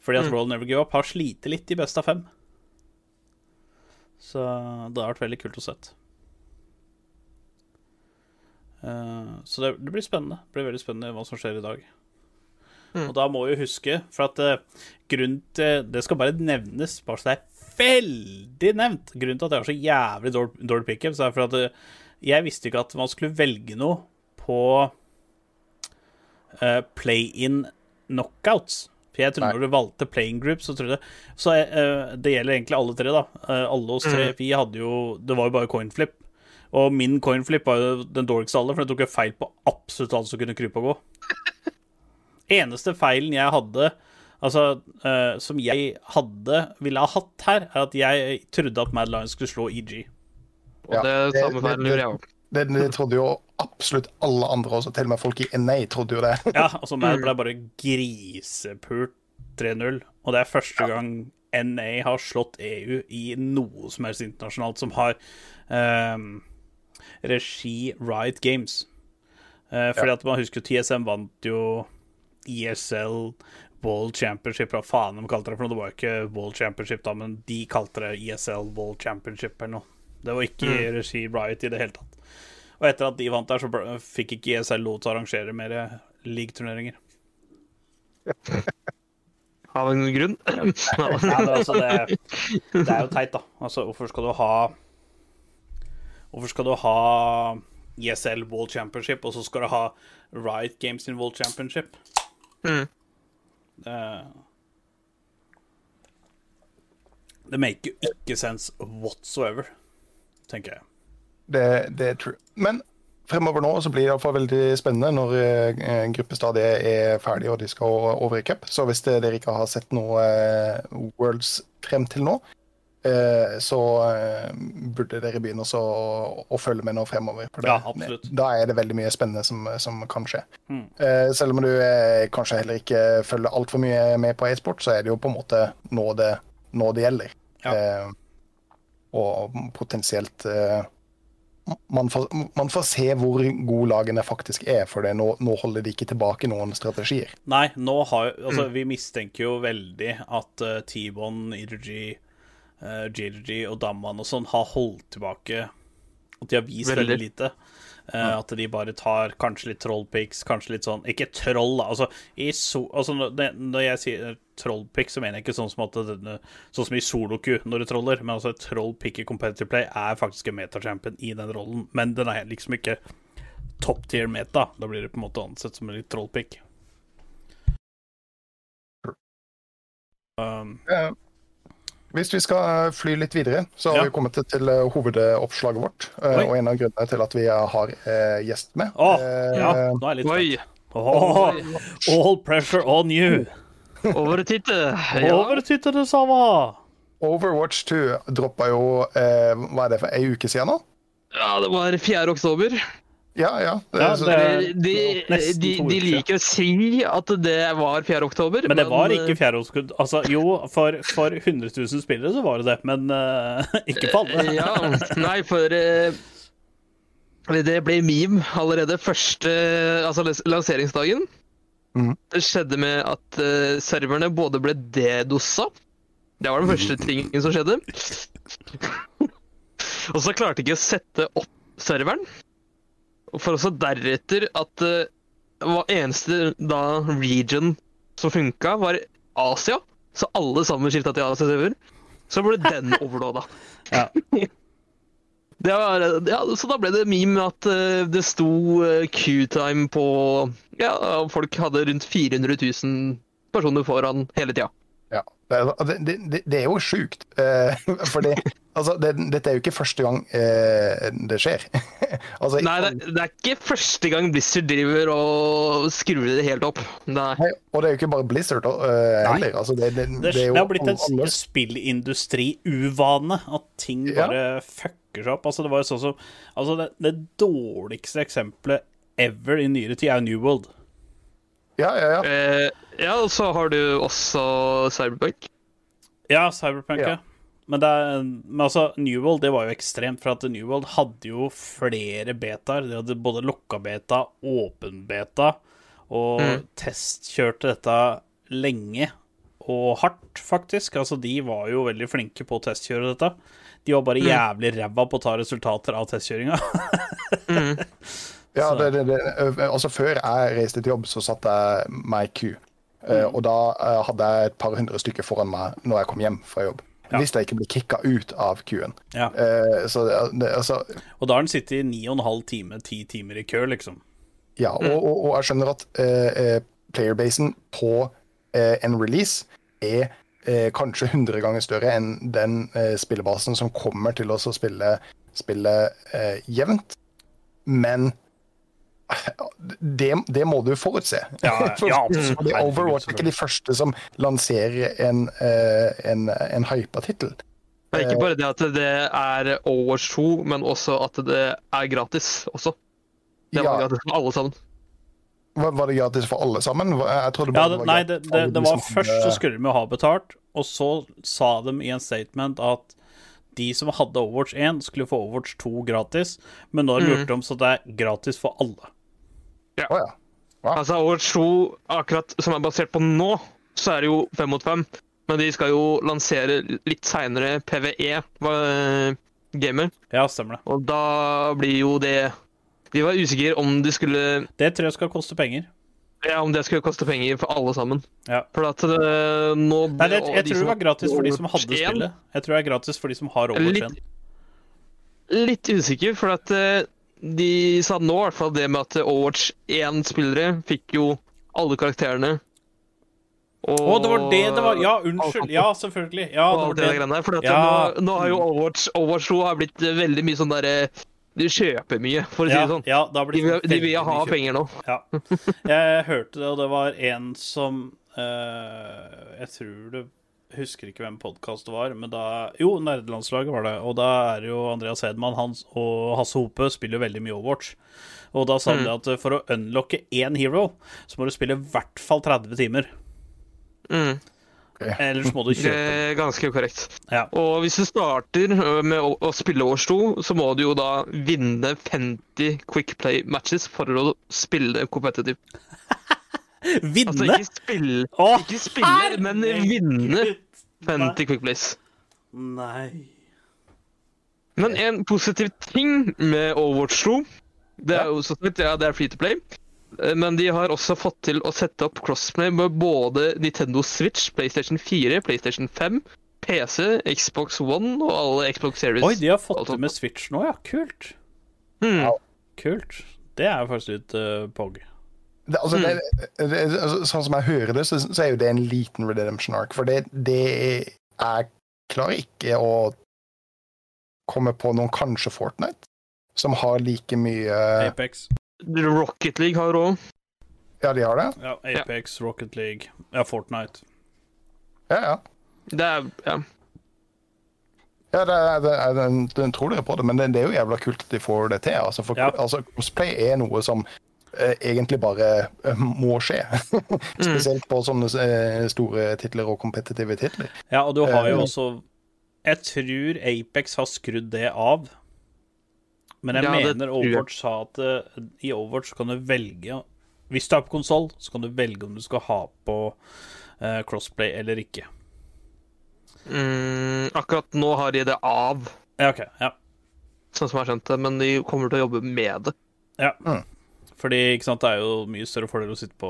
Fordi at Mm. Roll Never Give Up har slitt litt i best av fem. Så det har vært veldig kult å sett. Uh, så det, det blir spennende. Det blir veldig spennende hva som skjer i dag. Mm. Og da må vi huske, for at uh, grunnen til Det skal bare nevnes, bare så det er veldig nevnt. Grunnen til at jeg har så jævlig dårlig pickup, er for at uh, jeg visste ikke at man skulle velge noe på uh, play-in knockouts. For jeg trodde når du valgte playing group, så trodde jeg Så uh, det gjelder egentlig alle tre, da. Uh, alle oss tre. Mhm. Vi hadde jo Det var jo bare coinflip. Og min coinflip var jo den dårligste av alle, for den tok jo feil på absolutt alt som kunne krype og gå. [laughs] Eneste feilen jeg hadde Altså, uh, som jeg hadde ville ha hatt her, er at jeg trodde at Mad Lions skulle slå EG. Og Ja, det det- samme feilen gjorde jeg òg. Det, det trodde jo absolutt alle andre også, til og med folk i NA trodde jo det. [laughs] Ja, altså Mad Mm. ble bare grisepult 3-0. Og det er første gang NA har slått EU i noe som helst internasjonalt som har um, regi Riot Games. Uh, fordi at man husker jo TSM vant jo ESL World Championship. Hva faen de kalte det for noe? Det var jo ikke World Championship, da, men de kalte det ESL World Championship eller noe. Det var ikke mm. regi Riot i det hele tatt. Og etter at de vant der, så fikk ikke ESL lov til å arrangere mer league-turneringer. [laughs] Av en grunn. Nei, det, altså, det, det er jo teit, da. Altså, hvorfor skal du ha Hvorfor skal du ha ESL World Championship, og så skal du ha Riot Games in World Championship? Mm. Det, det maker jo ikke sense whatsoever, tenker jeg. Det, det er true. Men fremover nå så blir det iallfall veldig spennende når eh, gruppestadiet er ferdig og de skal over i cup. Så hvis det, dere ikke har sett noe eh, Worlds frem til nå, eh, så eh, burde dere begynne å, å følge med nå fremover. For det, Ja. Da er det veldig mye spennende som, som kan skje. Mm. Eh, selv om du eh, kanskje heller ikke følger altfor mye med på e-sport, så er det jo på en måte nå det, nå det gjelder. Ja. Eh, og potensielt eh, man, får, man får se hvor gode lagene faktisk er, for det. Nå, nå holder de ikke tilbake noen strategier. Nei, nå har Altså, vi mistenker jo veldig at uh, T-Bone, ERG, uh, JRG og Damman og sånn har holdt tilbake At de har vist veldig, Veldig. lite. Eh, At de bare tar kanskje litt trollpics, kanskje litt sånn Ikke troll, da. Altså, i so, altså når, jeg sier trollpic, så mener jeg ikke sånn som at denne, Sånn som i soloku når du troller, men altså trollpic i competitive play er faktisk en metachampion i den rollen, men den er liksom ikke top tier meta. Da blir det på en måte ansett som en litt trollpic. Um, Eh, hvis vi skal fly litt videre, så har Ja. vi kommet til, til eh, hovedoppslaget vårt. eh, Oi. og en av grunnene til at vi har eh, gjest med. Å, Eh, ja, nå er jeg litt Oi. spent. Åh, all pressure on you. [laughs] Overtitte. Ja. Overtitte det samme. Overwatch 2 droppa jo eh, Hva er det for ei uke siden nå? ja, det var 4. oktober. Ja, ja. Ja, så- det De, de, de, liker å si at det var 4. oktober. Men det var eh, ikke 4. oktober. Altså, jo, for, for 100 000 spillere så var det det, men uh, [laughs] ikke for alle. Ja, nei, for uh, det ble meme allerede første Altså lanseringsdagen. Mm. Det skjedde med at uh, serverne både ble dedossa Det var den første tingen som skjedde. [laughs] Og så klarte de ikke å sette opp serveren. For også deretter at uh, det var eneste da region som funka, var Asia. Så alle sammen skifta til Asia-server. Så ble den [laughs] overlåda. Ja. [laughs] Det var, ja, så da ble det meme at uh, det sto uh, Q-time på Ja, folk hadde rundt 400 000 personer foran hele tida. Ja. Det, det, det, er jo sjukt. Eh, [laughs] for altså, det, dette er jo ikke første gang eh, det skjer. [laughs] altså, Nei, det, det er ikke første gang Blizzard driver og skrur det helt opp. Nei. Nei, og det er jo ikke bare Blizzard eh, heller. Altså, det, det, Det, det er jo det har blitt en spillindustri-uvane at ting Ja. bare fucker seg opp. Altså, det var jo sånn som Altså, det, det dårligste eksempelet ever i nyere tid er New World. Ja, ja, ja. Eh, ja, og så har du også Cyberpunk. Ja, Cyberpunk, ja. Ja. Men, det er, men altså, New World det var jo ekstremt, for at New World hadde jo flere betaer. De hadde både lukka beta, åpen beta, og Mm. testkjørte dette lenge og hardt, faktisk. Altså, de var jo veldig flinke på å testkjøre dette. De var bare jævlig ræva på å ta resultater av testkjøringa. [laughs] ja det, det, det, eh, altså, før jeg reiste til jobb, så satt jeg meg i ku. Eh, Mm. og da hadde jeg et par hundre stykker foran meg når jeg kom hjem fra jobb. Ja. Hvis jeg ikke ble kicka ut av kuen. ja. Eh, så det, det, altså, Og da har den sittet i ni og en halv time, ti timer i kø, liksom. Ja, og, og, og jeg skjønner at eh, eh, playerbasen på uh, en release er uh, kanskje 100 ganger større enn den spillebasen som kommer til oss å spille, spille jevnt. Men det, det må du forutse. Ja, ja, [laughs] absolutt. Overwatch er ikke de første som lanserer en, eh, en, en hypa tittel. Det er ikke bare det at det er Overwatch 2, men også at det er gratis også. Det var Ja. gratis for alle sammen. Var, var det gratis for alle sammen? Jeg trodde Ja, det, var nei, det, det, det var som først så skulle de ha betalt, og så sa de i en statement at de som hadde Overwatch 1, skulle få Overwatch 2 gratis, men nå har de Mm. gjort om så det er gratis for alle. Å ja. Altså, Overwatch 2, akkurat som er basert på nå, så er det jo fem mot fem. Men de skal jo lansere litt seinere PVE, var, gamer. Ja, stemmer det. Og da blir jo det De var usikre om de skulle Det tror jeg skal koste penger. Ja, om det skulle koste penger for alle sammen. Ja. For at det, nå Nei, det, jeg, jeg de tror det var gratis for de som hadde spillet. Jeg tror det er gratis for de som har Overwatch Litt- 1. Litt usikker, for at eh, de sa nå i hvert fall det med at Overwatch 1-spillere fikk jo alle karakterene. Og Å, det var det det var! Ja, unnskyld. Ja, selvfølgelig. Ja, det var det det. greiene der. For Ja. nå, nå har jo Overwatch, Overwatch 2 har blitt veldig mye sånn derre Du kjøper mye, for å si Ja, det sånn. ja, det har De vil, de vil ha penger nå. Ja. Jeg hørte det, og det var en som uh, Jeg tror det Husker ikke hvem podkast det var, men da Jo, Nerdelandslaget var det. Og da er jo Andreas Hedman Hans og Hasse Hope spiller jo veldig mye Overwatch. Og da sa de at for å unlocke én hero, så må du spille i hvert fall 30 timer. Mm. Ellers må du [laughs] Det kjøpe. er ganske korrekt. Ja. Og hvis du starter med å, å spille Overwatch 2, så må du jo da vinne 50 Quick Play matches for å spille [laughs] competitive. Altså ikke spille, Åh, ikke spille men vinne herregud. 50 Quick Plays. Nei Men en positiv ting med Overwatch 2, det er jo så sagt, ja, det er free to play. Eh, Men de har også fått til å sette opp crossplay med både Nintendo Switch, PlayStation 4, PlayStation 5, PC, Xbox One og alle Xbox Series. Oi, de har fått det med Switch nå, ja. Kult. Hmm. Kult. Det er faktisk litt uh, pog. Det, altså, Mm. det, det, altså, sånn som jeg hører det, så, så er jo det en liten redemption arc. For det, det er klarer ikke å komme på noen, kanskje Fortnite, som har like mye Apex. Rocket League har òg. Ja, de har det? Ja, Apex, Rocket League, ja, Fortnite. Ja, ja. Det er Ja. Ja, det, er- det, er- den, den tror dere på det, men det, det er jo jævla kult at de får det til. Altså, for Ja. altså, cosplay er noe som egentlig bare eh, må skje. [laughs] Spesielt på sånne eh, store titler og kompetitive titler. Ja, og du har jo Eh. også Jeg tror Apex har skrudd det av. Men jeg Ja, mener. Overwatch sa at eh, i Overwatch kan du velge Hvis du er på konsoll, så kan du velge om du skal ha på eh, crossplay eller ikke. Mm, akkurat nå har de det av, Ja, OK. Ja. sånn som jeg har skjønt det, men de kommer til å jobbe med det. ja. Mm. Fordi ikke sant, det er jo mye større fordel å sitte på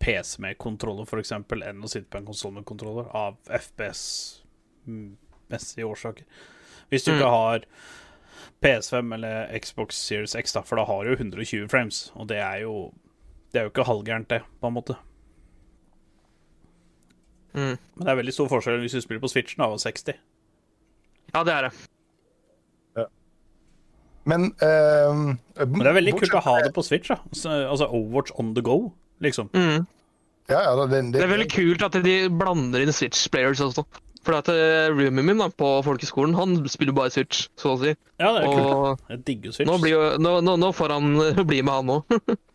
PC med kontroller, f.eks., enn å sitte på en konsoll med kontroller, av FPS-messige årsaker. Hvis du Mm. ikke har PS5 eller Xbox Series X, da, for da har du jo 120 frames, og det er jo Det er jo ikke halvgærent, det, på en måte. Mm. Men det er veldig stor forskjell hvis du spiller på Switchen av 60. Ja, det er det. Men, uh, Men det er veldig kult å ha det på Switch, da. Altså Overwatch on the go, liksom. Mm. Ja, ja, det, det, Det er veldig kult at de blander inn Switch players også. For at uh, roomien min da, på folkeskolen, han spiller bare Switch, så å si. Ja, det er kult. Og da. Jeg digger Switch. nå, blir jo, nå, nå, nå får han eh, bli med, han òg. [laughs]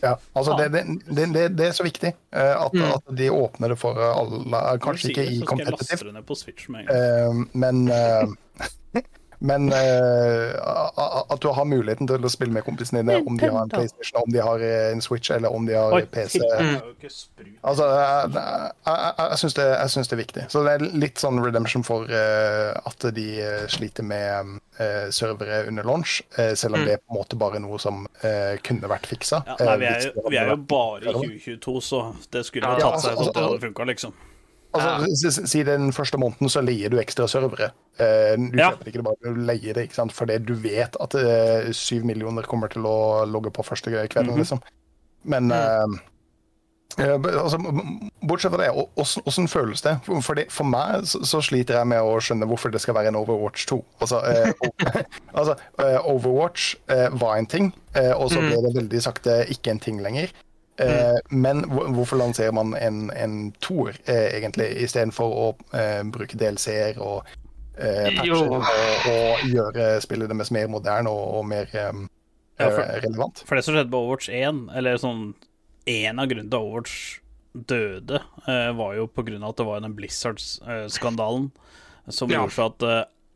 Ja, altså det, det, det, det, det er så viktig eh, at, Mm. at de åpner det for alle. Kanskje ikke i competitive, laste det ned på Switch med en gang. eh, men eh, [laughs] Men uh, at du har muligheten til å spille med kompisene dine, om de har en PlayStation, om de har eh, en Switch eller om de har Oi, PC. sprut. Altså, jeg, jeg, jeg, jeg syns det, det er viktig. Så det er litt sånn redemption for uh, at de eh, sliter med uh, servere under launch, eh, selv om Mm. det er på en måte bare noe som eh, kunne vært fiksa. Ja, nei, vi Eh, er, vi er jo bare i 2022, så det skulle ja, tatt seg altså, sånn at det altså- hadde funka, liksom. Altså, ja. si- den første måneden så leier du ekstra servere. Eh, du Ja. kjøper det ikke bare, du leier det, ikke sant? fordi du vet at eh, syv millioner kommer til å logge på første kvelden, Mhm. liksom. Men eh, eh, altså, bortsett fra det, åssen føles det? For, det, for meg så, så sliter jeg med å skjønne hvorfor det skal være en Overwatch 2. Altså, eh, [laughs] altså Overwatch eh, var en ting, og så ble det veldig sakte ikke en ting lenger. Eh, Men hvorfor lanserer man en, en toer, eh, egentlig, istedenfor å eh, bruke DLC-er og eh, patcher og, og gjøre spillet deres mer moderne og, og mer eh, Ja, for- eh, relevant? For det som skjedde på Overwatch 1, eller sånn En av grunnene til Overwatch døde, eh, var jo på grunn av at det var den Blizzards-skandalen som Ja. gjorde så at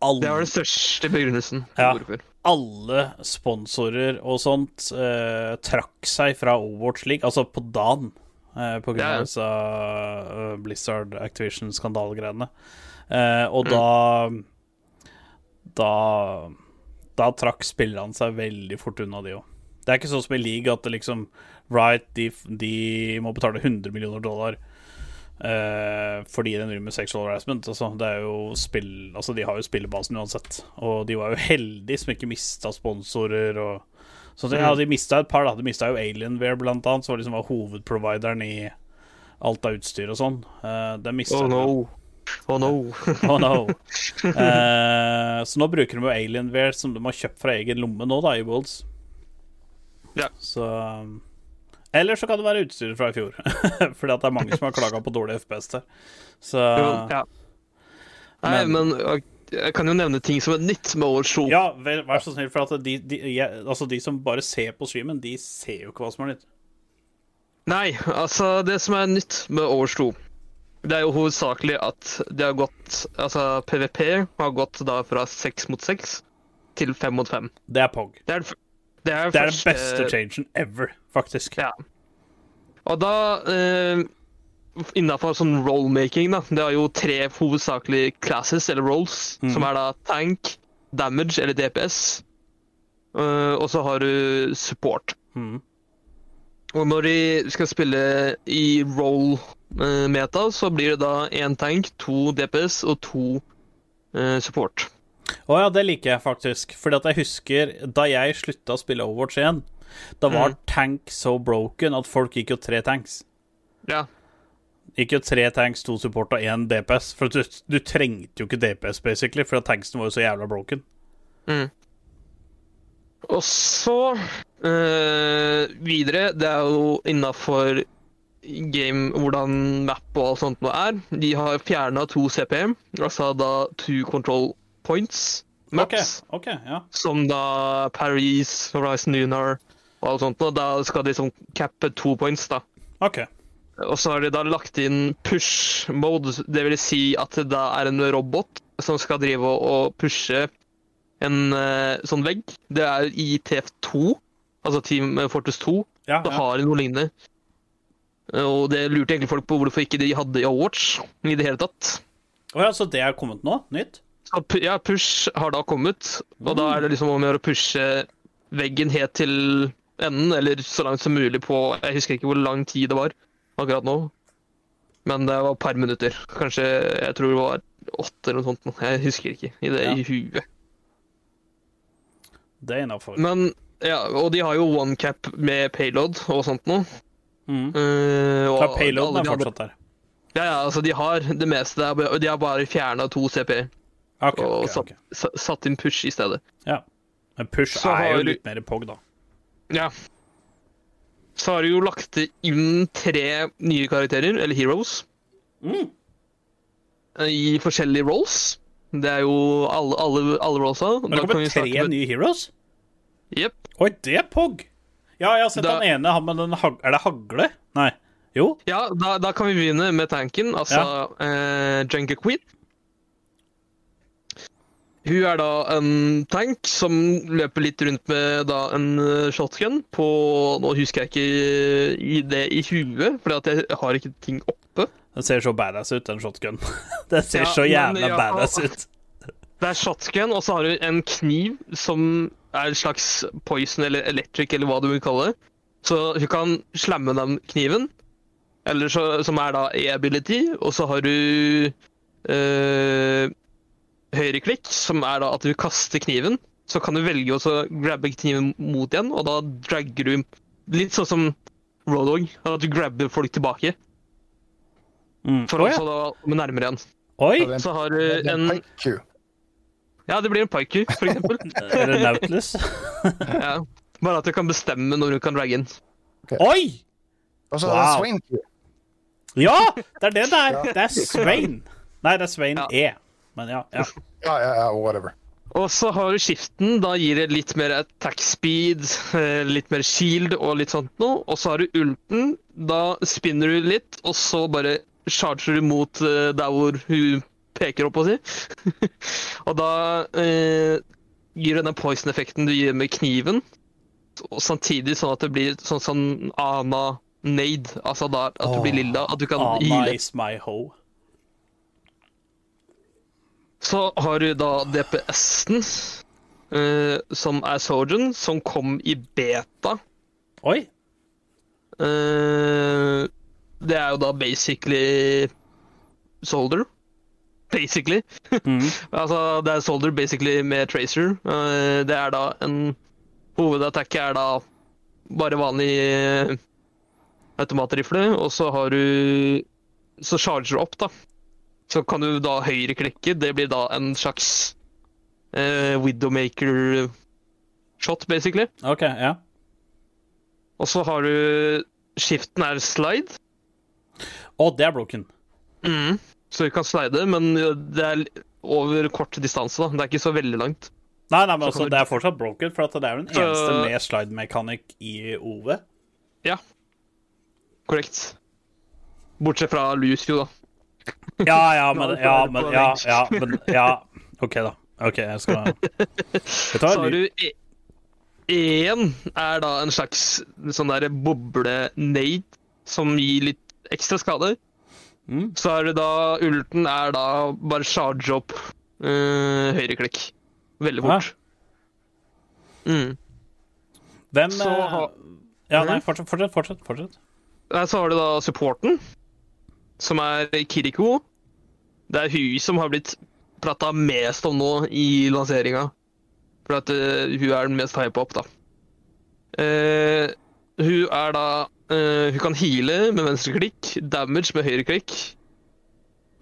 alle Det var den største begrunnelsen. Ja. Hvorfor. Alle sponsorer og sånt eh, trakk seg fra Overwatch League, altså på dagen, eh, på grunn Ja, ja. av disse eh, Blizzard Activision-skandalgreiene. Eh, og Mm. da Da Da trakk spillerne seg veldig fort unna, de òg. Det er ikke sånn som i league at det liksom Right, de, de må betale 100 millioner dollar fordi den driver med sexual harassment. Altså, det er jo spill, altså, de har jo spillebasen uansett. Og de var jo heldige som ikke mista sponsorer og sånn. Ja, de mista et par, da. De mista jo Alienware, blant annet, som var liksom var hovedprovideren i alt av utstyr og sånn. Uh, det mista Oh no. Oh no. [laughs] Oh no. Eh, så nå bruker de jo Alienware som de har kjøpt fra egen lomme nå, da, i Worlds. Ja. Så um, Eller så kan det være utstyret fra i fjor. [laughs] Fordi at det er mange som har klaga på dårlig FPS der. Så Jo, ja. Nei, Men- men jeg- kan jo nevne ting som er nytt med årets show. ja, vær, vær så snill, for de, de, jeg, altså de som bare ser på streamen, de ser jo ikke hva som er nytt. Nei, altså det som er nytt med årets show, det er jo hovedsakelig at det har gått Altså PVP har gått da fra seks mot seks til fem mot fem. Det er POG. Det er, det er, Det er den første- beste changen ever, faktisk. Ja. Og da eh, Innafor sånn rollmaking, da. Det er jo tre hovedsakelige classes, eller roles, mm. som er da tank, damage eller DPS. Uh, og så har du support. Mm. Og når de skal spille i roll-meta, så blir det da én tank, to DPS og to uh, support. Å ja, det liker jeg faktisk. Fordi at jeg husker da jeg slutta å spille Overwatch 1, da var Mm. tank så broken at folk gikk jo tre tanks. Ja. Gikk jo tre tanks, to support og én DPS. For du, du trengte jo ikke DPS, basically, for tanksen var jo så jævla broken. Mm. Og så øh, videre Det er jo innafor game hvordan map og alt sånt nå er. De har fjerna to CPM, altså da two control points maps, maps. okay, ja. Som da Paris, Horizon Lunar og alt sånt. Og da skal de liksom cappe to points, da. OK. Og så har de da lagt inn push mode, det vil si at det da er en robot som skal drive og, pushe en uh, sånn vegg. Det er i TF2, altså Team Fortress 2. Ja, Så ja. har de noe lignende. Og det lurte egentlig folk på hvorfor ikke de hadde i Overwatch i det hele tatt. Å ja, så det er kommet nå? Nytt? Så ja, push har da kommet, og da er det liksom om å gjøre å pushe veggen helt til enden, eller så langt som mulig på Jeg husker ikke hvor lang tid det var akkurat nå, men det var et par minutter. Kanskje jeg tror det var åtte eller noe sånt. Jeg husker ikke i det Ja. i huet. Det er innafor. Men ja, og de har jo one cap med payload og sånt noe. Mm. Uh, og payloaden er fortsatt der. Ja, ja, altså de har det meste. De har bare fjerna to CP OK. og okay, satt, satt inn push i stedet. Ja. Men push Så er jo har litt mer pog, da. Ja. Så har du jo lagt inn tre nye karakterer, eller heroes, Mm. i forskjellige roles. Det er jo alle, alle, alle rollsa. Men det kommer tre nye heroes? Jepp. Oi, det er pog! Ja, jeg har sett Da- han ene, han med den hag... Er det hagle? Nei. Jo. Ja, da, da kan vi begynne med tanken, altså eh, Junker Queen. Hun er da en tank som løper litt rundt med da en eh, shotgun på Nå husker jeg ikke i det i huet, for jeg har ikke ting oppe. Den ser så badass ut, den shotgun. [laughs] Den ser Ja, så jævla ja, badass ut. [laughs] Det er shotgun, og så har du en kniv som er en slags poison eller electric, eller hva du vil kalle det. Så hun kan slamme den kniven, eller så, som er da e-ability, og så har du øh, høyreklikk, som er da at du kaster kniven. Så kan du velge å grabbe kniven mot igjen, og da dragger du Litt sånn som Roadhog, at du grabber folk tilbake. Mm. For å ja. så da komme nærmere igjen. Oi! Så har du en en. Ja, det blir en paiku, for eksempel. [laughs] Eller Nautilus. [laughs] Ja. Bare at du kan bestemme når du kan dragge inn. Oi! Og så Wow. Q. Ja! Det er det det er. Det er Svein. Nei, det er Svein Ja. E. Men ja. ja. Ja, ja, ja, whatever. Og så har du skiften. Da gir det litt mer attack speed, eh, litt mer shield og litt sånt noe. Og så har du ulten. Da spinner du litt, og så bare charger du mot eh, der hvor hun peker opp, å si. [laughs] og da eh, gir denne poison-effekten du gir med kniven, og samtidig sånn at det blir sånn som Ana Nade. Altså da, at du blir lilla. At du kan Ana heale. is my hoe. Så har du da DPS-en, uh, som er Sojourn, som kom i beta. Oi! Uh, det er jo da basically Soldier. Basically. Mm. [laughs] altså, det er Soldier basically med Tracer. Uh, det er da en Hovedattack er da bare vanlig automatrifle, og så har du Så charger du opp, da. Så kan du da høyreklikke. Det blir da en slags uh, Widowmaker-shot, basically. OK, ja. Og så har du Skiften er slide. Å, det er broken. Mm. Så du kan slide, men det er over kort distanse. da. Det er ikke så veldig langt. Nei, nei, men Så altså, du- det er fortsatt broken, for det er jo den eneste eneste med slide-mekanikk i OV. Ja. Korrekt. Bortsett fra Lucio, da. Ja, ja, men Ja, men ja, ja, men, ja. OK, da. OK, jeg skal jeg tar, Så har du e- én er da en slags sånn derre boble-nade som gir litt ekstra skade. Mm. Så er det da Ulten er da bare charge opp uh, høyreklikk. Veldig fort. Mm. Hvem Så eh, har- Ja, nei, fortsett, fortsett. fortsett, fortsett. Så har du da supporten, som er Kiriko. Det er hun som har blitt prata mest om nå i lanseringa. For at uh, hun er den mest hypa opp, da. Uh, hun er da uh, hun kan heale med venstre klikk, damage med høyre klikk.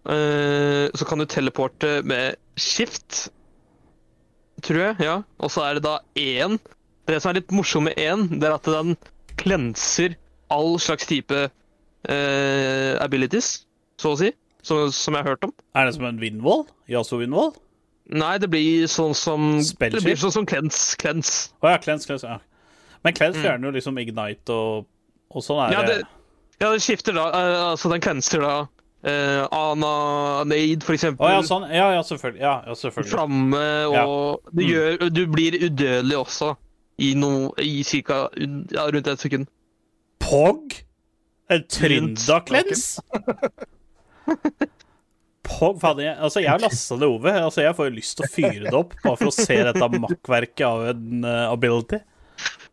Eh, så kan du teleporte med shift, tror jeg. ja. Og så er det da én. Det som er litt morsomt med én, det er at den klenser all slags type eh, abilities, så å si. Som, som jeg har hørt om. Er det som en vindvoll? Yasu vindvoll? Nei, det blir sånn som Det blir sånn som cleanse. cleanse. Å ja, cleanse, cleanse. Ja. Men cleanse fjerner jo liksom ignite og, og sånn er Ja, det. ja, det skifter da. Uh, altså, den cleanser da uh, Ana Nade, for eksempel. Oh, ja, sånn. Ja, ja, selvfølgelig. Ja, ja, selvfølgelig. Flamme, og Mm. gjør, du blir udødelig også i, no, i cirka, ja, rundt et sekund. Pog? En Trynda-cleanse? [laughs] Pog, faen, jeg, altså jeg har lasta det over. Altså jeg får jo lyst til å fyre det opp bare for å se dette makkverket av en uh, ability.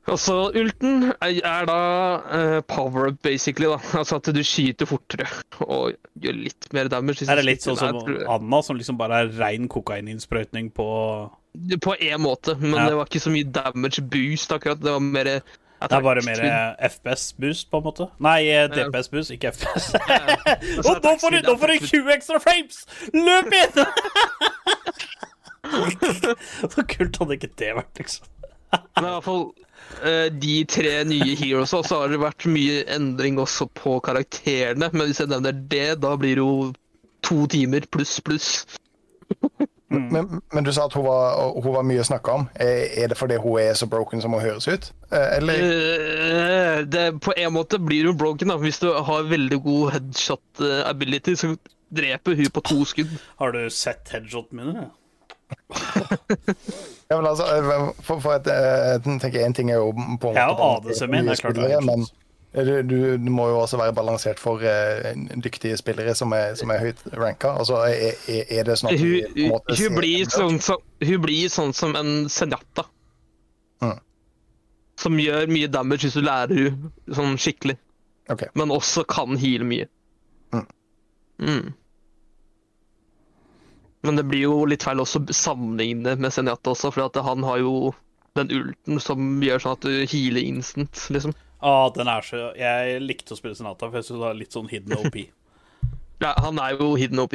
Altså, ulten er, da uh, power up, basically. da. Altså at du skyter fortere og gjør litt mer damage. Er det litt sånn som Anna, som liksom bare er rein kokaininnsprøytning på På én måte, men Ja. det var ikke så mye damage boost akkurat. Det var mer Det er bare mer FPS-boost, på en måte. Nei, eh, DPS-boost, ikke FPS. [laughs] [laughs] Og nå får du, nå får du 20 ekstra frames! Løp inn! [laughs] Så kult hadde ikke det vært, liksom. Men i hvert fall eh, de tre nye heroes så har det vært mye endring også på karakterene. Men hvis jeg nevner det, da blir det jo to timer pluss pluss. Men, men du sa at hun var, hun var mye å snakke om. Er det fordi hun er så broken som hun høres ut? Eh, Eller Eh, det, på en måte blir hun broken da. Hvis du har veldig god headshot eh, ability, så dreper hun på to skudd. Har du sett headshoten mine? ja, men altså, for, for at, jeg tenker En ting er jo på en måte... Jeg har måte ADC min, det er klart men. Du, du, må jo også være balansert for uh, dyktige spillere som er, som er høyt ranka. Altså, er, er, det sånn at Hun, måte hun, blir sånn som, hun blir sånn som en Senjata. Mm. Som gjør mye damage hvis du lærer hun sånn skikkelig. Okay. Men også kan heale mye. Mm. Mm. Men det blir jo litt feil også å sammenligne med Senjata også, for han har jo den ulten som gjør sånn at du healer instant, liksom. Ah, den er så Jeg likte å spille Senata, for jeg syns det var litt sånn hidden OP. [laughs] Ja, han er jo hidden OP.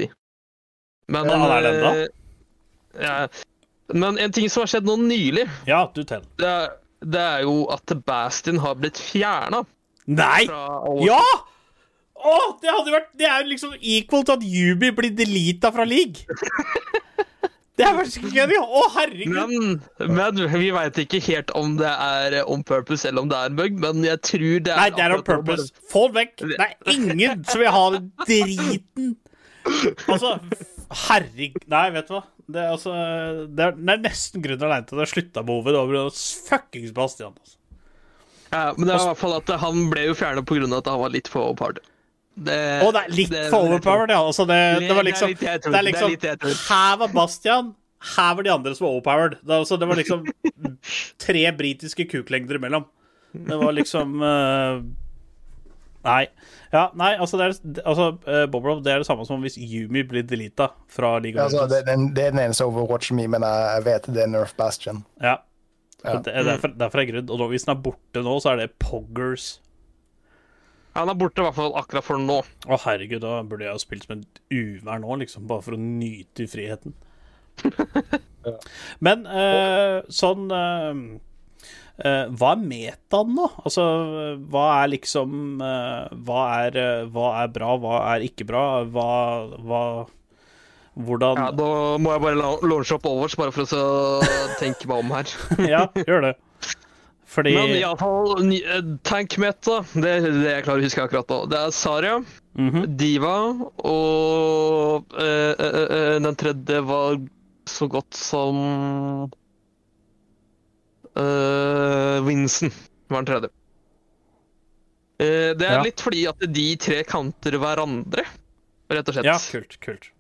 Men Ja, han er den da? eh, Ja. Men en ting som har skjedd nå nylig, Ja, du tell. det det er jo at Bastion har blitt fjerna Nei! Ja! Å, det hadde vært Det er jo liksom equal til at Yubi blir delita fra league. [laughs] Det er faktisk gøy. Å, herregud. Men, men vi veit ikke helt om det er on purpose eller om det er en bug, men jeg tror det er Nei, det er on purpose. purpose. Få den vekk. Det er ingen som vil ha den driten. Altså, herregud Nei, vet du hva. Det er, altså, det er, det er nesten grunnen alene til at det slutta med Ove. Det var pga. fuckings Bastian. Altså. Ja, men det er i hvert fall at han ble jo fjerna pga. at han var litt for overpowered. Det, Å, det er litt det- for overpowered, ja. Altså, det, Det- var liksom det er liksom. Her var Bastian, her var de andre som var overpowered. Det, altså, det var liksom [laughs] tre britiske kuklengder imellom. Det var liksom uh, Nei. Ja, nei, altså, det er, altså uh, Bobrov, det er det samme som hvis Yumi blir deleta fra League of altså, det, Legends. den- det er den eneste Overwatch-me, men jeg, vet det er Nerf Bastion. Ja. Ja. Det er derfor, derfor er grunnen. Og hvis den er borte nå, så er det Poggers. Han er borte i hvert fall akkurat for nå. Å, herregud, da burde jeg ha spilt som en uvær nå, liksom, bare for å nyte friheten. [laughs] Men eh, sånn eh, eh, Hva er metaen nå? Altså, hva er liksom eh, hva, er, eh, hva er bra, hva er ikke bra? Hva, hva Hvordan Ja, Da må jeg bare la- launche opp Overwatch, bare for å tenke meg om her. [laughs] Ja, gjør det. Fordi Men iallfall tankmeta, det er det jeg klarer å huske akkurat nå. Det er Saria, Mhm. Diva og eh, eh, eh, den tredje var så godt som eh, Vincent var den tredje. Eh, det er Ja. litt fordi at de tre kanter hverandre, rett og slett. Ja, kult, kult.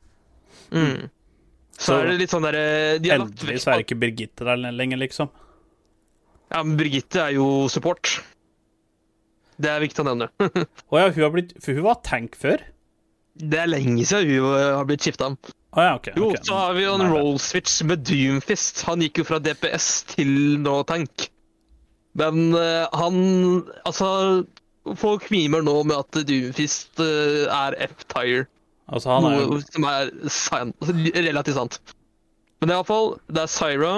Mm. Så, Så er det litt sånn derre de så er ikke Birgitte der lenger, liksom. Ja, men Birgitte er jo support. Det er viktig å nevne. [laughs] Å ja, hun har blitt For hun var tank før? Det er lenge siden hun eh, har blitt skifta. Å ja, OK. Jo, så har vi jo en roll switch med Doomfist. Han gikk jo fra DPS til nå tank. Men uh, han Altså folk mimer nå med at Doomfist uh, er F-tire. Altså, han er Noe som er sant, relativt sant. Men iallfall Det er Syra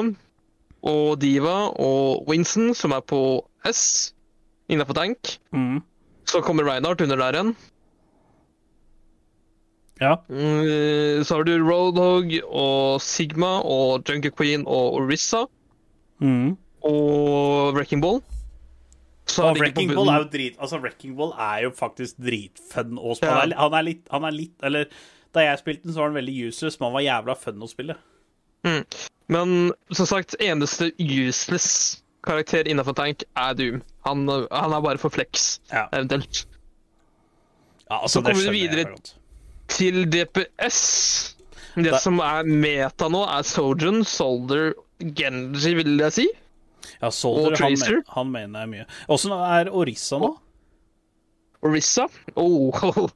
og Diva og Winston som er på S innafor tank. mm, Så kommer Reinhardt under der igjen. Ja. Mm, Så har du Roadhog og Sigma og Junker Queen og Orissa Mm. og Wrecking Ball. Så Og Wrecking Ball er jo drit Altså, Wrecking Ball er jo faktisk dritfun å spille. Ja. Han, er, litt Han er litt Eller da jeg spilte den, så var han veldig useless, men han var jævla fun å spille. Men som sagt, eneste useless karakter innenfor tank er Doom. Han, han er bare for flex, Ja. eventuelt. Ja, altså, Så kommer vi videre- Til DPS. Det Da- som er meta nå, er Sojourn, Solder, Genji, vil jeg si. Ja, Soldier, Og han, Tracer. men, han mener jeg mye. Åssen er Orissa nå? Orissa. Oh, [laughs]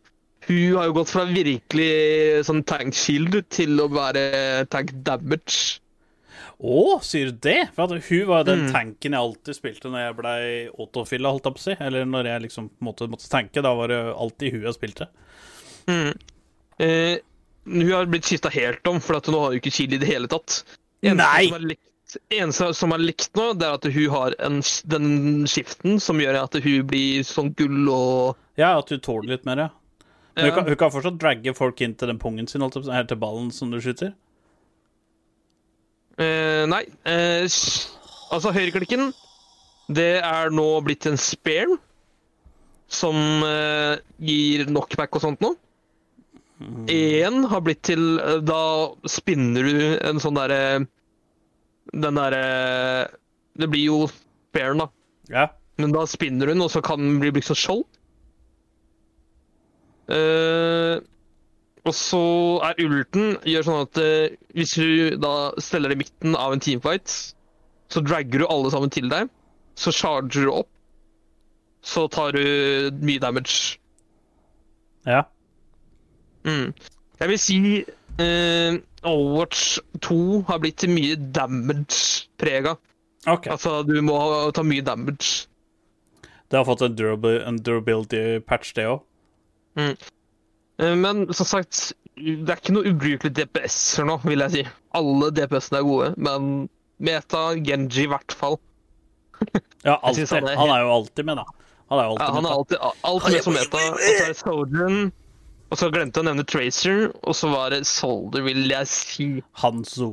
hun har jo gått fra virkelig sånn tank shield til å være tank damage. Å, sier du det? For at hun var den Mm. tanken jeg alltid spilte når jeg blei autofilla, holdt jeg på å si. Eller når jeg liksom måtte, måtte tanke. Da var det alltid hun jeg spilte. Eh, hun har blitt skifta helt om, for at nå har hun ikke shield i det hele tatt. Eneste Nei! Som er likt, eneste som er likt nå, det er at hun har en, den skiften som gjør at hun blir sånn gull og Ja, at hun tåler litt mer, ja. Men hun, kan, hun kan fortsatt dragge folk inn til den pungen sin, holdt jeg på å si, her til ballen som du skyter. Eh, nei. Eh, altså, høyreklikken, det er nå blitt en spare. Som eh, gir knockback og sånt nå. Én har blitt til eh, Da spinner du en sånn derre Den derre Det blir jo sparen, da. Ja. Men da spinner hun, og så kan den bli brukt som skjold. Eh, og så er ulten gjør sånn at uh, hvis du da steller i midten av en teamfight, så dragger du alle sammen til deg. Så charger du opp. Så tar du mye damage. Ja. Mm. Jeg vil si uh, Overwatch 2 har blitt mye damage-prega. Okay. Altså, du må ta mye damage. Det har fått en, durab en durability patch, det òg. Eh, Men som sagt, det er ikke noe ubrukelig DPS-er nå, vil jeg si. Alle DPS-ene er gode, men Meta, Genji i hvert fall. [laughs] Ja, alltid. han er Han er jo alltid med, da. Han er jo Ja, alltid han med. er alltid, alltid med som Meta. Og så er det Sojourn, og så glemte jeg å nevne Tracer, og så var det Solder, vil jeg si. Hanzo.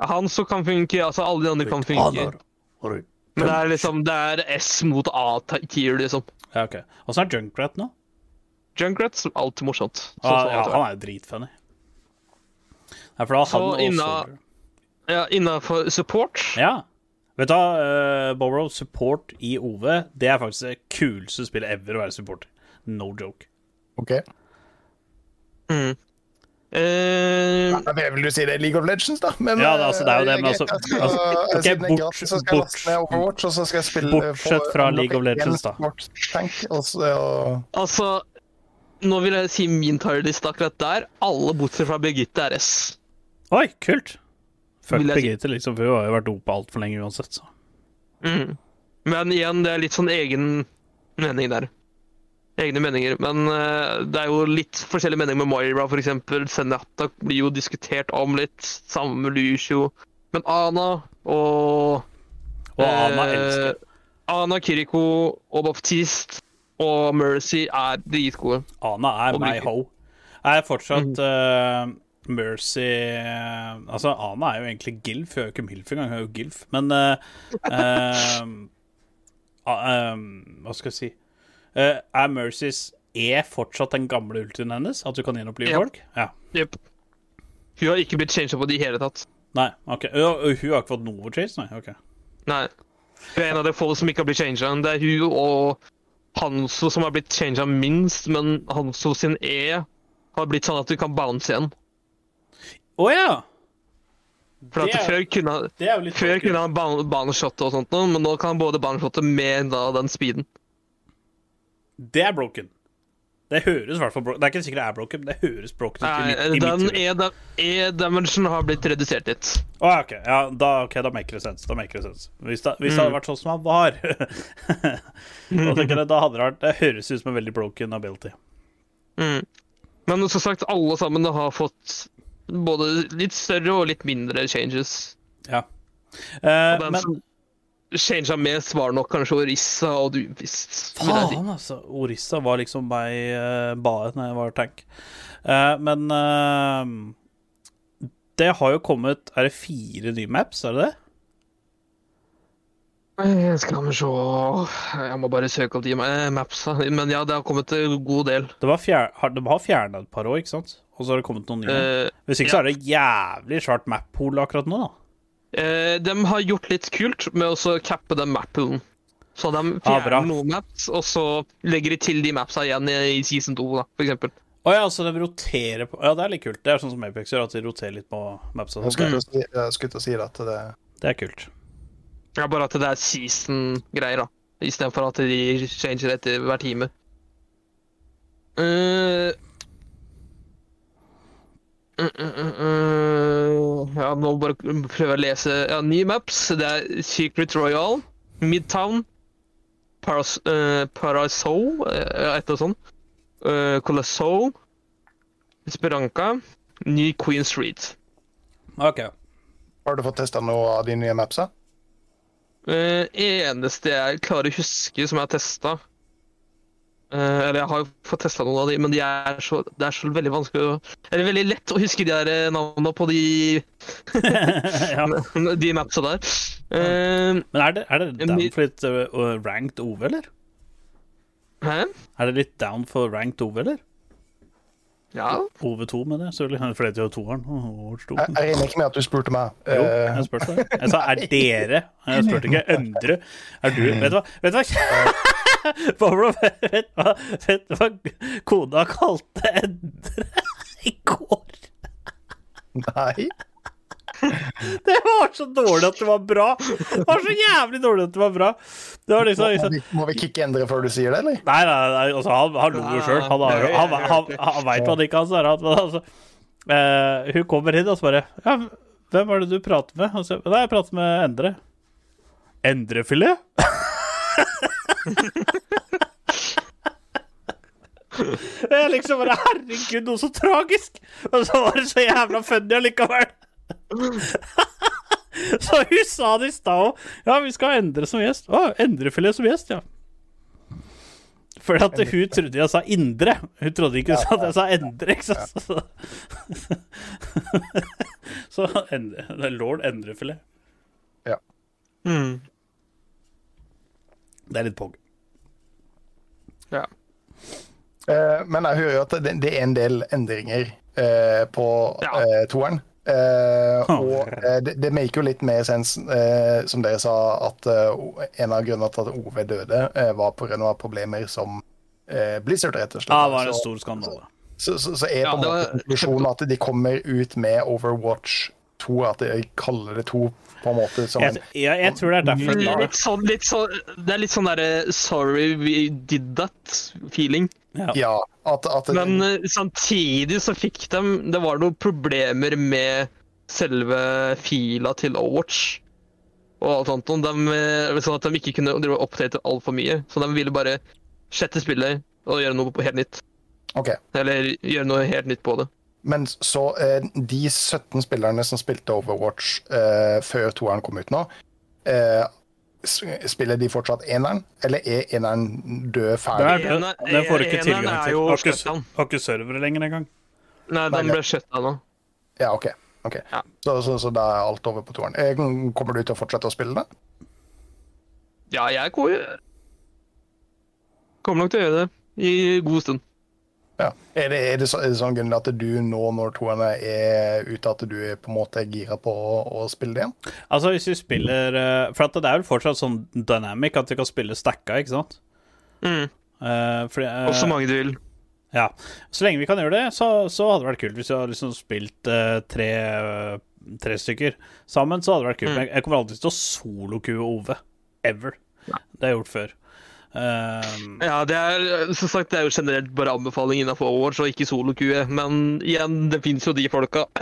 Hanzo kan funke, altså alle de andre kan funke. Men det er liksom, det er S mot A-tier, liksom. Ja, ok. Åssen er Junkrat nå? Junkrat, alltid morsomt. Sånn Ah, ja, han er jo dritfunny. Nei, for da har Så han og inna- Soldier. Ja, Innafor support Ja. Vet du hva, uh, Bobro, support i OV, det er faktisk det kuleste spillet ever å være supporter. No joke. OK. mm. Uh, Nei, det vil du si det er League of Legends, da. Men, Ja, det, altså, det er jo det, eh, men altså- altså, ok, siden det er bort- gratis, så skal bort- laste Overwatch, og så skal jeg spille Bortsett fra League of Legends, da. da. sportstank, og så Altså, nå vil jeg si min tierlist akkurat der. Alle bortsett fra Birgitte er S. Oi, kult. Fuck Birgitte, si. Liksom, for hun har jo vært dopa altfor lenge uansett, så. Mm. Men igjen, det er litt sånn egen mening der. Egne meninger. Men uh, det er jo litt forskjellige meninger med Moira, f.eks. Senata blir jo diskutert om litt. Samme med Lucio. Men Ana og Og Ana eh, elsker. Ana, Kiriko og Baptiste og Mercy er dritgode. Ana er meg my Jeg ho. Er fortsatt eh, Mercy eh, Altså, Ana er jo egentlig Gilf. Hun er jo ikke Milf engang, hun er jo Gilf. Men uh, [laughs] eh, Hva skal jeg si Er Mercys E fortsatt den gamle ultien hennes? At du kan gjenopplive Ja. folk? Ja. Jepp. Hun har ikke blitt changed opp på det i hele tatt. Nei, OK. Ø, Hun har ikke fått noe chase, nei? OK. Nei. Hun er en av de få som ikke har blitt changa. Det er hun og Hanso som har blitt changa minst, men Hanso sin E har blitt sånn at du kan bounce igjen. Å ja! For at Det Før kunne, litt før kunne han ban- og sånt, men nå kan han både baneshotte med da, den speeden. Det er broken. Det høres i hvert fall Det er ikke sikkert det er broken, men det høres broken ut i, i den. E-dimension har blitt redusert litt. Ja, ok, ja, da, ok, da maker det sense. Da maker det sense. Hvis, det, hvis det Mm. hadde vært sånn som han var, [laughs] da, tenker jeg, da hadde det vært Det høres ut som en veldig broken ability. Mm. Men som sagt, alle sammen har fått både litt større og litt mindre changes. Ja. Uh, men som changa mest, var nok kanskje Orissa og Doomfist. faen, altså. Orissa var liksom meg uh, badet når jeg var tank. Uh, men uh, det har jo kommet Er det fire nye maps, er det det? Jeg Skal vi se Jeg må bare søke opp de mapsa. Men ja, det har kommet en god del. Det var fjer har, de har fjerna et par år, ikke sant? Og så har det kommet noen nye. Hvis ikke så er det jævlig svært map-pool akkurat nå, da. Eh, de har gjort litt kult med å så cappe den map-poolen. Så de Ah, fjerner noen maps, og så legger de til de mapsa igjen i, i season 2, da, for eksempel. Å ja, så de roterer på Ja, det er litt kult. Det er sånn som Apex gjør, at de roterer litt på mapsa. skulle jeg til si- skulle til å si det at det Det er kult. Ja, bare at det er season-greier, da. Istedenfor at de changer etter hver time. Eh, uh, uh, mm. Ja, nå bare prøver jeg å lese ja, nye maps. Det er Secret Royal, Midtown, Paras uh, Parasol, uh, et eller annet sånt. Uh, Colossal, Esperanca, ny Queen Street. OK. Har du fått testa noe av de nye mapsa? Uh, eneste jeg klarer å huske som jeg har testa Eller jeg har jo fått testa noen av de, men de er så, det er så veldig vanskelig å Eller veldig lett å huske de der eh, navnene på de, [laughs] ja. [laughs] de mapsa der. Uh, Men er det, er det down ny- for litt uh, ranked OV, eller? hæ? Er det litt down for ranked OV, eller? Ja. OV2, mener jeg. selvfølgelig. For det er jo toeren. 2. Jeg, regner ikke med at du spurte meg. Jo, Eh, jeg spurte deg. Jeg sa 'er [laughs] dere'? Jeg spurte ikke 'Endre'. Er du Vet du hva? Vet du hva? [laughs] Pablo, vet du hva, vet hva kona kalte 'Endre' [laughs] i går? nei. Det var så dårlig at det var bra. Det var så jævlig dårlig at det var bra. Det var liksom, liksom vi, må vi kicke endre før du sier det, eller? Nei, nei, nei altså, han, han lo jo sjøl. Han, han, han, han, han veit hva det ikke er. altså, eh, hun kommer inn og så bare Ja, hvem er det du prater med? Han sier, Nei, jeg prater med Endre. Endrefilet? Det er liksom bare Herregud, noe så tragisk! Og så var det så jævla funny allikevel. Så hun sa det i stad òg. Ja, vi skal Endre som gjest. Å, Endrefilet som gjest, ja. Fordi at hun trodde jeg sa Indre. Hun trodde ikke at jeg sa Endre. ikke sant? Så, så endre, er lord Endrefilet. Mm. Det er litt pog. ja. Eh, men jeg hører jo at det, det er en del endringer eh, på Ja. eh, toeren. Eh, og eh, det, det maker jo litt mer sens, eh, som dere sa, at en av grunnene til at OV døde, eh, var pga. problemer som eh, Blizzard, rett og slett. Ja, var en Så- stor skandale. Så, så, så er Ja, på en det måte var- konklusjonen at de kommer ut med Overwatch 2, at de kaller det 2 på en måte som Jeg, jeg, jeg tror det er derfor. Mm. Litt sånn, litt sånn, det er litt sånn derre 'sorry we did that'-feeling. Ja. Ja, at, at Men eh, samtidig så fikk de Det var noen problemer med selve fila til Overwatch og alt sånt. og De, eh, sånn at de ikke kunne drive oppdatere altfor mye. Så de ville bare slette spillet og gjøre noe helt nytt. Okay. Eller gjøre noe helt nytt på det. Men så eh, de 17 spillerne som spilte Overwatch eh, før toeren kom ut nå, eh, spiller de fortsatt eneren, eller er eneren død Det, ferdig? er, det, det får du ikke tilgang til. jo Har ikke, har ikke servere lenger engang. Nei, den ble shutta nå. Ja, OK. okay. Ja. Så, så, så da er alt over på toeren. Eh, Kommer du til å fortsette å spille det? Ja, jeg kommer kommer nok til å gjøre det i god stund. Ja. Er det, er det, så, er det sånn Gunnhild, at du nå, når toerne er ute, at du er på en måte gira på å, å spille det igjen? Altså, hvis vi spiller eh, For at det er vel fortsatt sånn dynamic at vi kan spille stacka, ikke sant? Mm. Uh, fordi, eh, Og så mange du vil. Ja. Så lenge vi kan gjøre det, så, så hadde det vært kult. Hvis vi hadde liksom spilt uh, tre, eh, tre stykker sammen, så hadde det vært kult. Mm. Men jeg kommer aldri til å solokue Ove. Ever. Det har jeg gjort før. Um, Ja, det er som sagt, det er jo generelt bare anbefaling innenfor år, så ikke solo-QE, men igjen, det fins jo de folka [clears throat]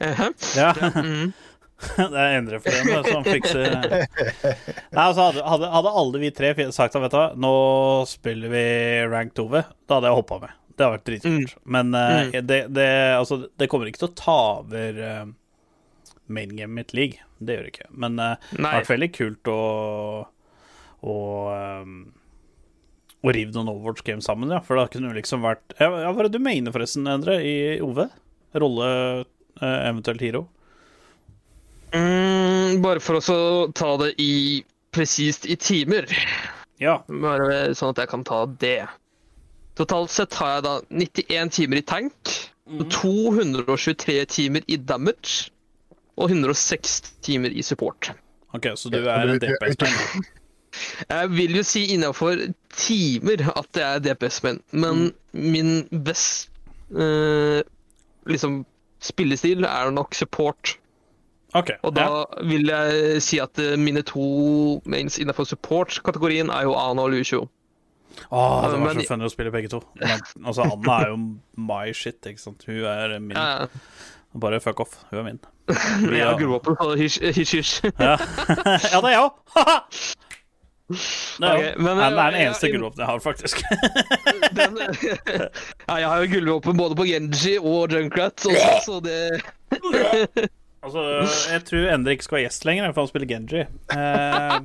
Eh, ja. mm. [laughs] Det er Endre for dem som fikser Nei, altså hadde, hadde, hadde alle vi tre sagt at vet du nå spiller vi ranked over, da hadde jeg hoppa med. Det hadde vært dritkult. Men eh, det, det, altså, det kommer ikke til å ta over uh, main game mitt league. Det gjør det ikke. Men uh, det Nei. har vært veldig kult å å, um, å rive noen Overwatch-games sammen, ja. For da kunne det liksom vært ja, Hva er det du mener, forresten, Endre, i OV? Rolle, eh, eventuelt hero? Mm, bare for å ta det i presist i timer. Ja. Bare sånn at jeg kan ta det. Totalt sett har jeg da 91 timer i tank, 223 timer i damage og 106 timer i support. OK, så du er en DPS-man? [laughs] Jeg vil jo si innafor timer at jeg er DPS-menn, men min best eh, liksom spillestil er nok support. OK. Og da ja. vil jeg si at eh, mine to mains innenfor support-kategorien er jo Ana og Lucio. Åh, det var Men- så funny å spille begge to. Men, altså, Anna er jo my shit, ikke sant. Hun er min. Ja, Bare fuck off. Hun er min. [laughs] jeg har gullvåpen, så hysj, hysj. hysj. Ja, [laughs] ja det er jeg òg! [laughs] Det er Ok, men, Nei, det er den eh, eneste gullvåpenet jeg har, faktisk. [laughs] Den, [laughs] ja, jeg har jo gullvåpen både på Genji og Junkrat, også, så det [laughs] Altså, jeg tror Endre ikke skal være gjest lenger, for han spiller Genji. Eh,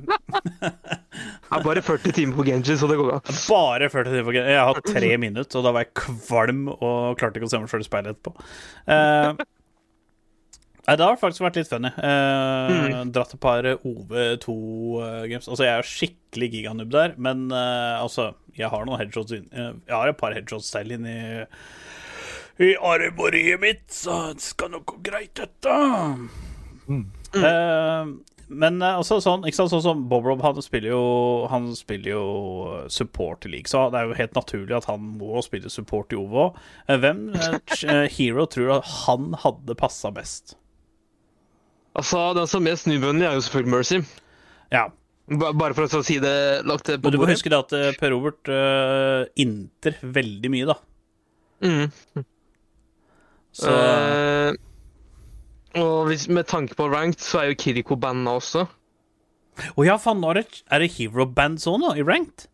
Jeg har bare 40 timer på Genji, så det går bra. bare 40 timer på Genji. Jeg har hatt tre minutter, og da var jeg kvalm og klarte ikke å se meg sjøl i speilet etterpå. Eh, Nei, det har faktisk vært litt funny. Eh, Dratt et par OV2-games. Altså, jeg er skikkelig giganoob der, men eh, altså Jeg har noen headshots inn eh, Jeg har et par headshots selv inni i armoriet mitt, så det skal nok gå greit, dette. Eh, men altså, også sånn, ikke sant, sånn som Bob Rob, han spiller jo Han spiller jo support i league, så det er jo helt naturlig at han må spille support i OVO. Eh, Hvem eh, eh, hero tror at han hadde passa best? Altså, Den som er mest nyvunnet, er jo selvfølgelig Mercy. Ja, Ba- Bare for å si det lagt det på bordet. du må bordet. huske det at eh, Per Robert uh, inter veldig mye, da. Mm. Så uh, og hvis, med tanke på ranked, så er jo Kiriko banda også. Å ja, faen, er det, er det hero bands òg nå, i ranked?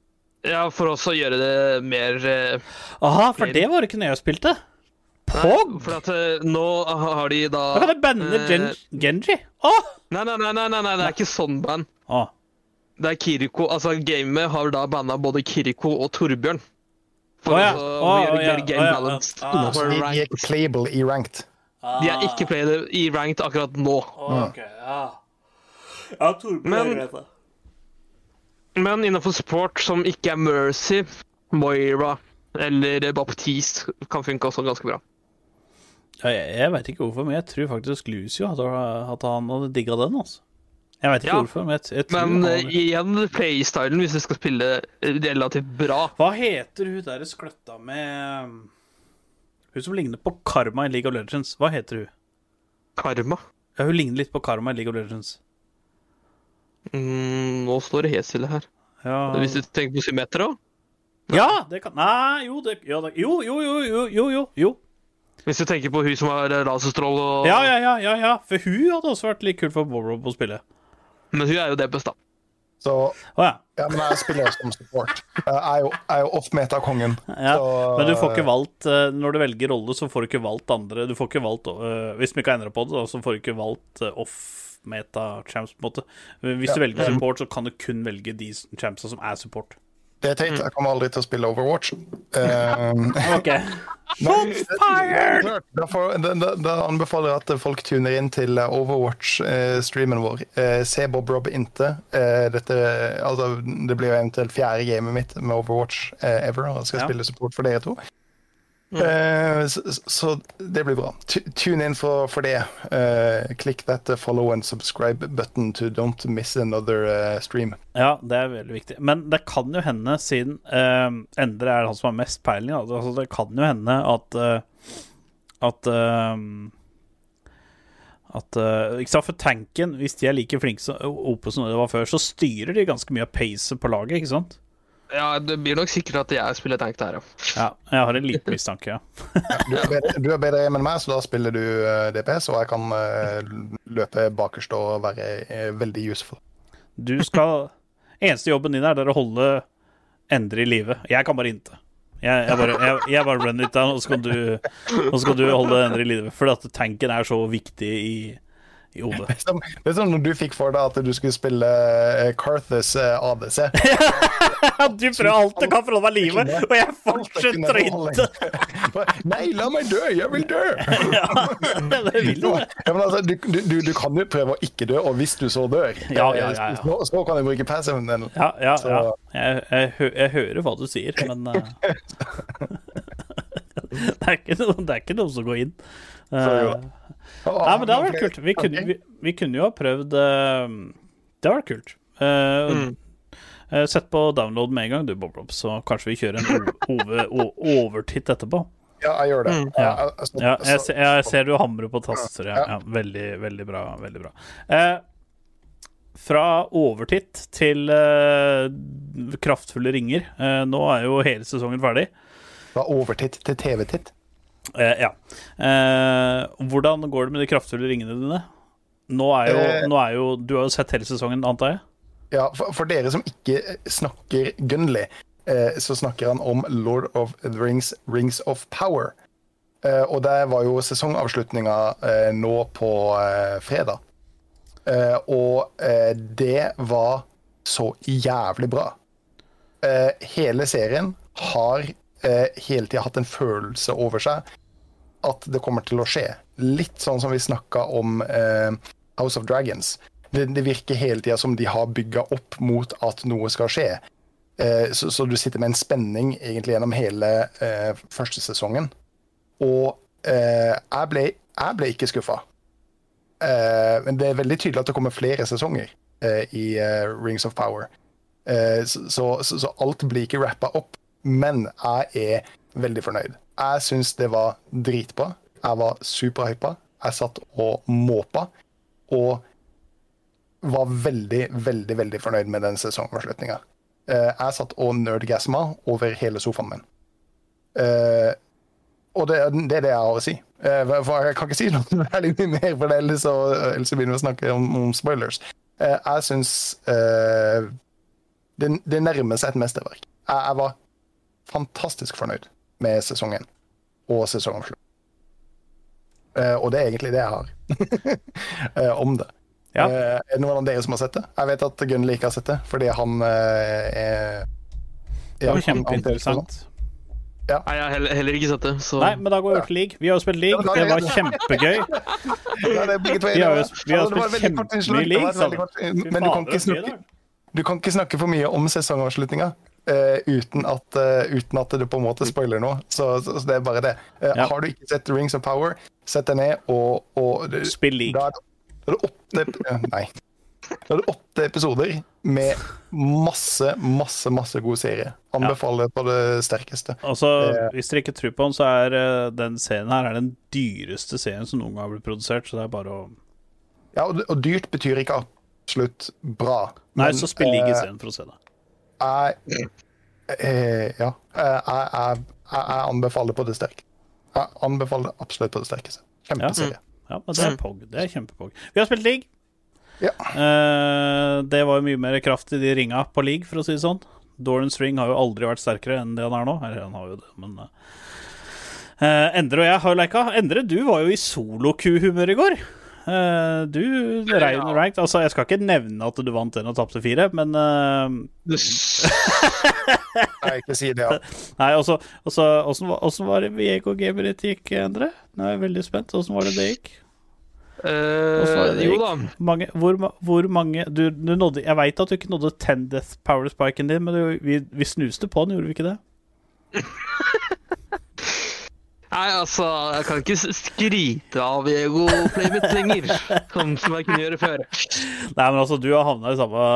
Ja, for også å gjøre det mer uh, Aha, for det var det ikke når jeg spilte. Pog! For at uh, nå har de da Da kan jeg banne eh, Gen Genji. Å! Nei, nei, nei, nei, nei, nei, det er ikke sånn band. Oh. Det er Kiriko Altså, gamet har da banna både Kiriko og Torbjørn. For Å ja. å, Å, å gjøre, ja. game balanced Ah. Så de, de er ikke playable i ranked. De er ikke playable i ranked akkurat nå. Ok, ja. Ja, Torbjørn Men- det. Men innenfor support som ikke er Mercy, Moira eller Baptiste, kan funke også ganske bra. Ja, jeg jeg veit ikke hvorfor, men jeg tror faktisk Lucio hadde, at han hadde digga den. altså Jeg veit ikke Ja. hvorfor, men jeg, jeg tror Men han eh, igjen playstylen, hvis du skal spille relativt bra. Hva heter hun der skløtta med Hun som ligner på Karma i League of Legends. Hva heter hun? Karma. Ja, Hun ligner litt på Karma i League of Legends. Mm, nå står det helt stille her. Ja, Hvis du tenker på Symmetra? ja det kan Nei, jo, det, ja, det Jo, jo, jo, jo, jo, jo, jo. Hvis du tenker på hun som har eh, laserstrål og Ja, ja, ja, ja, ja. For hun hadde også vært litt kult for Bobrob å spille. Men hun er jo DPS, da. Så oh, ja. ja, men jeg spiller som support. Jeg er jo, jeg er jo off-meta-kongen. Ja, men du får ikke valgt eh, Når du velger rolle, så får du ikke valgt andre Du får ikke valgt eh, Hvis vi ikke har endra på det, så får du ikke valgt off-meta-champs, på en måte. Hvis du velger support, så kan du kun velge de champsa som er support. Det er teit. Jeg kommer aldri til å spille Overwatch. Um, [laughs] Ok Men, Derfor, da, da, da anbefaler jeg at folk tuner inn til Overwatch-streamen vår. Eh, se Bob Rob inte. Eh, dette, altså, det blir jo eventuelt fjerde gamet mitt med Overwatch eh, ever. Og jeg skal Ja. spille support for dere to. Eh, så, så det blir bra. Tune inn for, for det. Eh, klikk that follow and subscribe button to don't miss another eh, stream. Ja, det er veldig viktig. Men det kan jo hende, siden uh, Endre er han som har mest peiling, altså, det kan jo hende at uh, At uh, At, uh, ikke sant, For tanken, hvis de er like flinke som oppe som det var før, så styrer de ganske mye av pacet på laget, ikke sant? Ja, det blir nok sikkert at jeg spiller tank der, ja. Ja, jeg har en liten mistanke, ja. [laughs] Du er bedre, du er bedre enn meg, så da spiller du eh, DPS, og jeg kan eh, løpe bakerst og være eh, veldig useful. Du skal Eneste jobben din er, der er å holde Endre i live. Jeg kan bare inte. Jeg, jeg, bare, jeg, jeg bare run it down, og så kan du, og så kan du holde Endre i live. Fordi at tanken er så viktig i, i OD. [laughs] Som- Det er når du fikk for deg at du skulle spille eh, Carthus eh, ADC. [laughs] Du prøver alt du kan for å holde meg i live, og jeg fortsetter å inte. [laughs] Nei, la meg dø! Jeg vil dø! Ja, det vil du. Ja, men altså, du, du, du, kan jo prøve å ikke dø, og hvis du så dør, Ja, ja, ja, ja. Så, så kan jeg bruke passiven din. Ja, ja, Så- ja. Jeg, jeg, jeg hører hva du sier, men uh... det, er noe, det er ikke noe som går inn. Så jo. Eh, Nei, men det hadde vært kult. Vi kunne, vi, vi kunne jo ha prøvd uh, Det hadde vært kult. Uh, Mm. uh, Sett på download med en gang, du, Bob så kanskje vi kjører en overtitt etterpå. Ja, jeg gjør det. Mm. Ja. Jeg- jeg- jeg, ser, jeg ser du hamrer på taster. Ja, ja, veldig, veldig bra. Veldig bra. Eh, fra overtitt til eh, kraftfulle ringer. Eh, nå er jo hele sesongen ferdig. Fra overtitt til TV-titt. Eh, ja. Eh, hvordan går det med de kraftfulle ringene dine? Nå er, jo, Eh. nå er jo Du har jo sett hele sesongen, antar jeg? Ja, for, for dere som ikke snakker Gunley, eh, så snakker han om Lord of the Rings, Rings of Power. Eh, og det var jo sesongavslutninga nå på fredag. Eh, og eh, det var så jævlig bra. Eh, hele serien har eh, hele tida hatt en følelse over seg at det kommer til å skje. Litt sånn som vi snakka om eh, House of Dragons. Det, det virker hele tida som de har bygga opp mot at noe skal skje. Eh, så, så du sitter med en spenning egentlig gjennom hele eh, første sesongen. Og eh, jeg, ble, jeg ble ikke skuffa. Eh, men det er veldig tydelig at det kommer flere sesonger eh, i Rings of Power. Så, så, så alt blir ikke rappa opp. Men jeg er veldig fornøyd. Jeg syns det var dritbra. Jeg var superhypa. Jeg satt og måpa. Og var veldig, veldig veldig fornøyd med den sesongavslutninga. Eh, jeg satt og nerdgasma over hele sofaen min. Eh, og det, det er det jeg har å si. Eh, for jeg kan ikke si noe [laughs] veldig mye mer, for det, ellers, ellers begynner vi å snakke om, om spoilers. Eh, jeg syns eh, det, det nærmer seg et mesterverk. Jeg, jeg var fantastisk fornøyd med sesongen og sesongavslutt. Uh, og det er egentlig det jeg har uh, [laughs] om det. Ja. Uh, er det noen av dere som har sett det? Jeg vet at Gunn ikke har sett det, fordi han eh, er Det var kjempeinteressant. Nei, jeg har heller, heller ikke sett det, så Nei, men da går vi over til league. Vi har jo spilt league. Det var kjempegøy. [laughs] Ja, det Vi har jo- vi har spilt kjempemye innslag, det var league Men du kan ikke snakke, du kan ikke snakke for mye om sesongavslutninga eh, uten, at, uh, uten at du på en måte spoiler noe. Så, så, så det er bare det. Uh, Ja. Har du ikke sett Rings of Power, sett deg ned og, og Spill league. Da er det- da er det åtte Nei. Da er det åtte episoder med masse, masse, masse god serie. Anbefaler på det sterkeste. Altså, Hvis dere ikke tror på den, så er den serien her er den dyreste serien som noen gang har blitt produsert. Så det er bare å Ja, og, og dyrt betyr ikke absolutt bra. Nei, men, så spill league eh, isteden for å se det. Jeg, eh, ja, jeg, jeg, jeg, jeg anbefaler på det sterke. Jeg anbefaler absolutt på det sterkeste. Kjempeserie. Ja, men det er pog. Det er kjempepog. Vi har spilt league. Ja. Eh, det var jo mye mer kraft i de ringa på league, for å si det sånn. Dorans ring har jo aldri vært sterkere enn det han er nå. Eller han har jo det, men eh, Endre og jeg har jo leika. Endre, du var jo i solo-ku-humør i går. Eh, du regn Ja. ranked. Altså, jeg skal ikke nevne at du vant en og tapte fire, men uh... [laughs] Nei, ikke si det. Ja. Nei, også, også, åssen var- åssen var det Viego Gamer gikk, Endre? Nå er jeg veldig spent. Åssen var det det gikk? Var det eh, Jo da. Mange, hvor, hvor mange du, du nådde, Jeg veit at du ikke nådde 10 death power spiken din, men du, vi, vi snuste på den, gjorde vi ikke det? [laughs] Nei, altså, jeg kan ikke skryte av ego-playmet lenger, sånn som jeg kunne gjøre før. Nei, men altså, du har havna i samme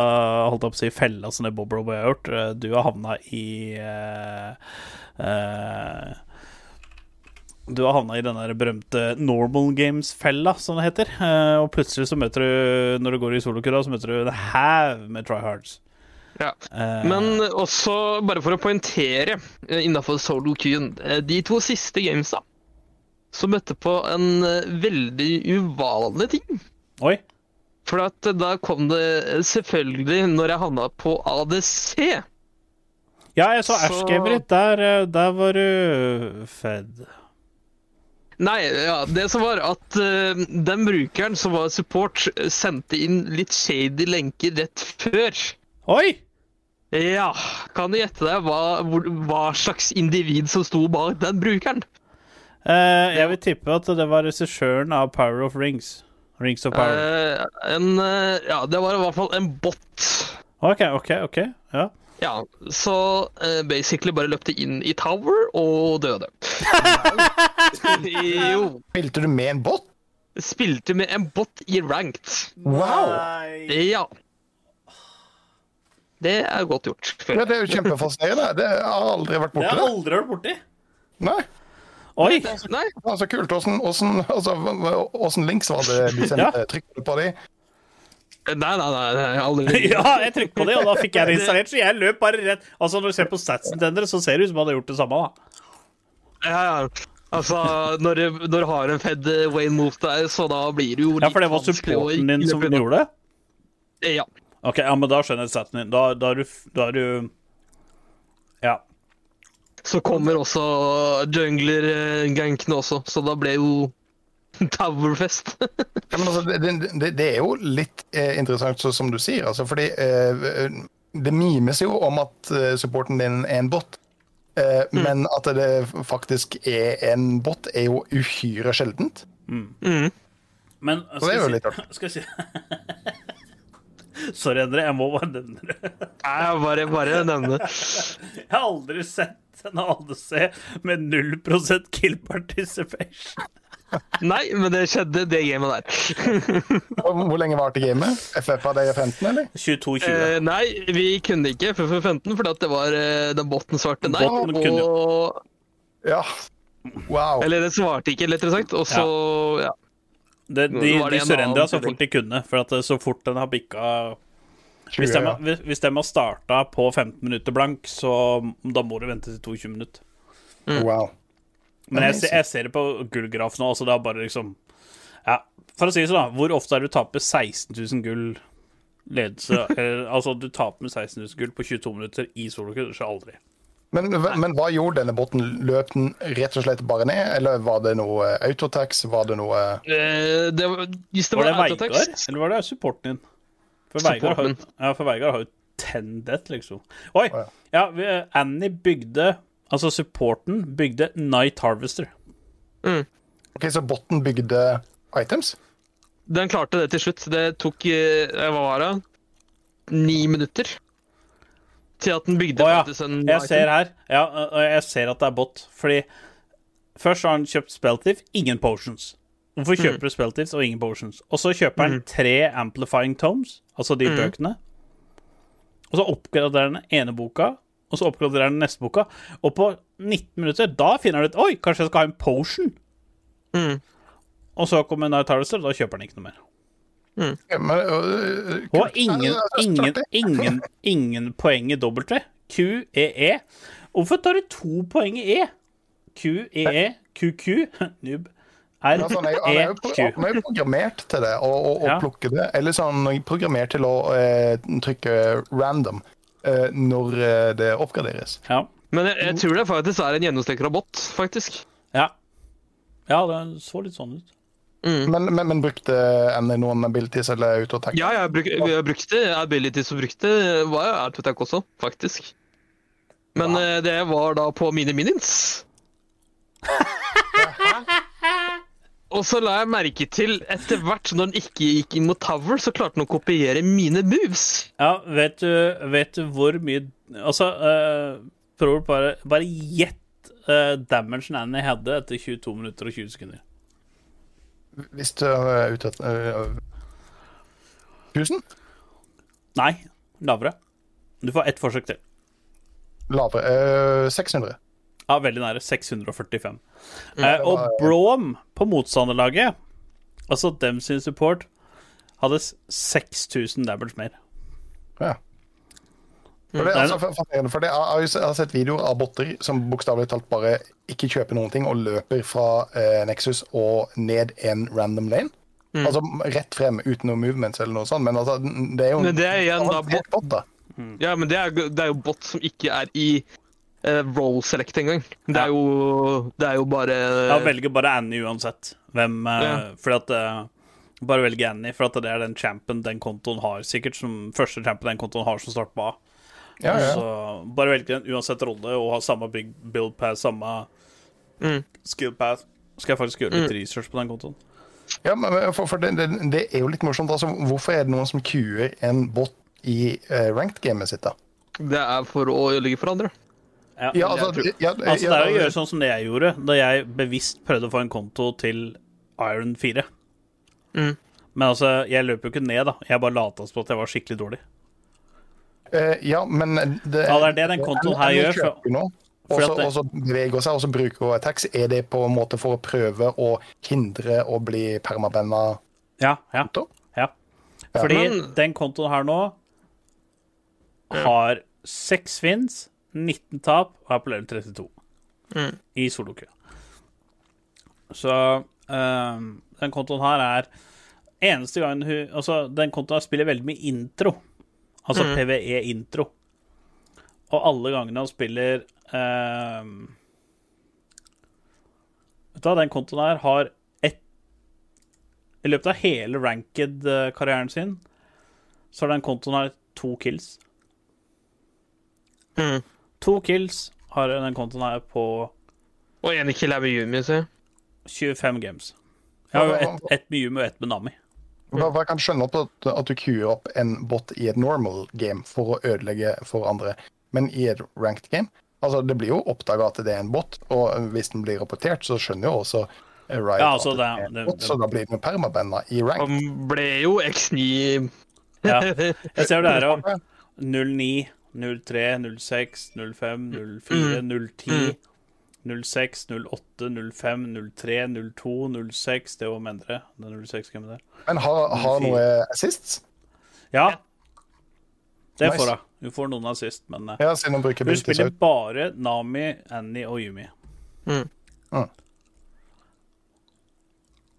holdt på å si, fella som det Bob Robo har gjort. Eh, Du har havna i uh, uh, Du har havna i den der berømte normal games-fella, som det heter. Uh, og plutselig så møter du, når du går i solokura, så møter du en haug med tryhards. Ja. Eh, Men også, bare for å poengtere eh, innafor solo queuen eh, De to siste gamesa så møtte på en veldig uvanlig ting. Oi. For at da kom det selvfølgelig, når jeg havna på ADC Ja, jeg så Så- Ashgamer. Der, der var du fed. Nei, ja, det som var at uh, den brukeren som var support, sendte inn litt shady lenker rett før. Oi! Ja, kan du gjette deg hva, hva slags individ som sto bak den brukeren? Uh, jeg vil tippe at det var regissøren av Power of Rings. Rings of Power. Uh, en, uh, ja, det var i hvert fall en bot. OK, OK, ok. Ja. Ja, så basically bare løpte inn i tower og døde. [laughs] jo. Spilte du med en bot? Spilte med en bot i ranked. Wow! Ja. Det er godt gjort. Ja, det er jo kjempefascinerende. Det jeg har aldri vært Det borti har det. jeg aldri vært borti. Nei, Oi! Nei, det var så kult. Åssen altså, links var det du sendte? Trykte du på de? nei, nei, nei, Jeg aldri. [laughs] Ja, jeg trykket på det, og da fikk jeg det installert, så jeg løp bare rett Altså, når du ser på statsen til dere, så ser det ut som han hadde gjort det samme, da. Ja, ja. Altså, når når du har en fed Wayne mot deg, så da blir det jo Ja, for det var supporten din som gjorde det? Ja. OK, ja, men da skjønner jeg statsen din. Da, da er du Da er du Ja. Så kommer også jungler-gankene også, så da ble jo [laughs] Towerfest. Ja, men altså, det, det, det er jo litt eh, interessant, så, som du sier. Altså, fordi eh, det mimes jo om at eh, supporten din er en bot. Eh, Men at det faktisk er en bot, er jo uhyre sjeldent. Mm. Men det er skal jo litt si, [laughs] skal jeg si [laughs] Sorry, Endre, jeg må bare nevne det. Nei, bare, bare nevne det. Jeg har aldri sett en ADC med 0% kill participation. Nei, men det skjedde det gamet der. Hvor lenge varte gamet? FF av dere 15, eller? 22-20. Eh, nei, vi kunne ikke FF15 for det var eh, den botten svarte nei. Botten kunne. Og, Ja. Wow. eller det svarte ikke, lettere sagt. Og så, ja. Det, de Nå de surrendra så fort de kunne, for at så fort den har bikka Hvis 20, de, ja. hvis de har starta på 15 minutter blank, så da må du vente til 22 minutter. Wow. Men jeg, ser- jeg ser det på gullgraf nå, altså det er bare liksom Ja, for å si det sånn, da. Hvor ofte er det du taper 16 000 gull ledelse [laughs] eller, Altså, du taper med 16 000 gull på 22 minutter i solokull. så aldri. Men, men hva gjorde denne båten? Løp den rett og slett bare ned, eller var det noe autotax? Var det noe Eh, det var, hvis det Var var, det Veigar, eller var det supporten din? For Veigar har, ja, for Veigar har jo tendet, liksom. Oi! Oh, ja. Ja, Annie bygde Altså, supporten bygde Night Harvester. Ok, Så botten bygde items? Den klarte det til slutt. Det tok eh, hva var det? Ni minutter til at den bygde oh, ja. faktisk en Jeg ser her. Ja, jeg ser at det er bot. Fordi først har han kjøpt Speltif, ingen potions. Hvorfor kjøper du Speltifs og ingen potions? Og så kjøper han tre Amplifying Tomes, altså de bøkene. Og så oppgraderer han den ene boka, og så oppgraderer han den neste boka. Og på 19 minutter, da finner han ut Oi, kanskje jeg skal ha en potion? Mm. Og så kommer Night Harvester, og da kjøper han ikke noe mer. Ja, men, kult. Og ingen, ingen, ingen, [laughs] ingen poeng i W. Q, E, E. Hvorfor tar du to poeng i E? Q, E, E, QQ, [laughs] noob. R, sånn, jeg, E, Q. han er jo programmert til det, å, å, å Ja. plukke det. Eller sånn programmert til å eh, trykke random eh, når eh, det oppgraderes. Ja. Men jeg, jeg tror det faktisk er en gjennomstekt bot, faktisk. ja. Ja, det så litt sånn ut. Men, men, men brukte Annie noen abilities eller autoattack? Ja, jeg, bruk, jeg brukte abilities og brukte var jo autoattack også, faktisk. Men ja. det var da på mine minions. [laughs] Og så la jeg merke til, etter hvert når den ikke gikk inn mot Tower, så klarte den å kopiere mine moves. Ja, vet du, vet du hvor mye Altså, uh, prøv bare Bare gjett uh, damagen Annie hadde etter 22 minutter og 20 sekunder. Hvis du er ute etter 1000? Nei, lavere. Du får ett forsøk til. Lavere. Uh, 600. Ja, veldig nære. 645. det Eh, og Brom på motstanderlaget, altså dem sin support, hadde 6000 damage mer. Ja. For det, er altså, for det, jeg, har sett videoer av botter som bokstavelig talt bare ikke kjøper noen ting og løper fra eh, Nexus og ned en random lane. Altså rett frem uten noe movements eller noe sånt, men altså, det er jo Men det er igjen da bot, bot, da. Ja, men det er, det er jo bot som ikke er i uh, roll select engang. Det Ja. er jo Det er jo bare Ja, velger bare Annie uansett. Hvem uh, Ja. Fordi at uh, Bare velge Annie, for at det er den champen den kontoen har, sikkert som første champen den kontoen har som starter på A. Ja, ja. Så bare velge den uansett rolle og ha samme big build path, samme Mm. skill path. Skal jeg faktisk gjøre litt research på den kontoen. Ja, men for, for det, det, det er jo litt morsomt. Altså, hvorfor er det noen som queuer en bot i uh, ranked-gamet sitt, da? Det er for å ødelegge for andre. Ja. Ja, altså, ja, Altså, det er å gjøre sånn som det jeg gjorde, da jeg bevisst prøvde å få en konto til Iron 4. Mm. Men altså, jeg løp jo ikke ned, da. Jeg bare lata som at jeg var skikkelig dårlig. Eh, ja, men det, Ja, det er det den kontoen her gjør, for- nå, Og så at det- og så beveger seg og så bruker hun attacks. Er det på en måte for å prøve å hindre å bli permabanna? Ja, ja, ja. Fordi Men- den kontoen her nå har seks fins, 19 tap og er på level 32 Mm. i solokø. Så um, den kontoen her er Eneste gangen hun Altså, den kontoen her spiller veldig mye intro. Altså Mm. PVE-intro. Og alle gangene han spiller ehm, Vet du hva, den kontoen her har ett I løpet av hele ranked-karrieren sin, så har den kontoen her to kills. Mm. To kills har den kontoen her på Og en kill er med Yumi, se. 25 games. Jeg har jo ett et med Yumi og ett med Nami. Hva, hva kan skjønne at, at du queuer opp en bot i et normal game for å ødelegge for andre, men i et ranked game? Altså, Det blir jo oppdaga at det er en bot, og hvis den blir rapportert, så skjønner jo også eh, Riot Ja, altså, at det er en det- bot, det- så da blir den jo permabanna i ranked. Han ble jo X9 Ja. Jeg ser det her òg. 09, 03, 06, 05, 04, 010, 06, 08, 05, 03, 02, 06 Det var mindre, det 06-gamet der. Men har, har noe assist? Ja. Det Nice. får hun. Hun får noen assist, men eh, Ja, siden hun hun spiller bare Nami, Annie og Yumi.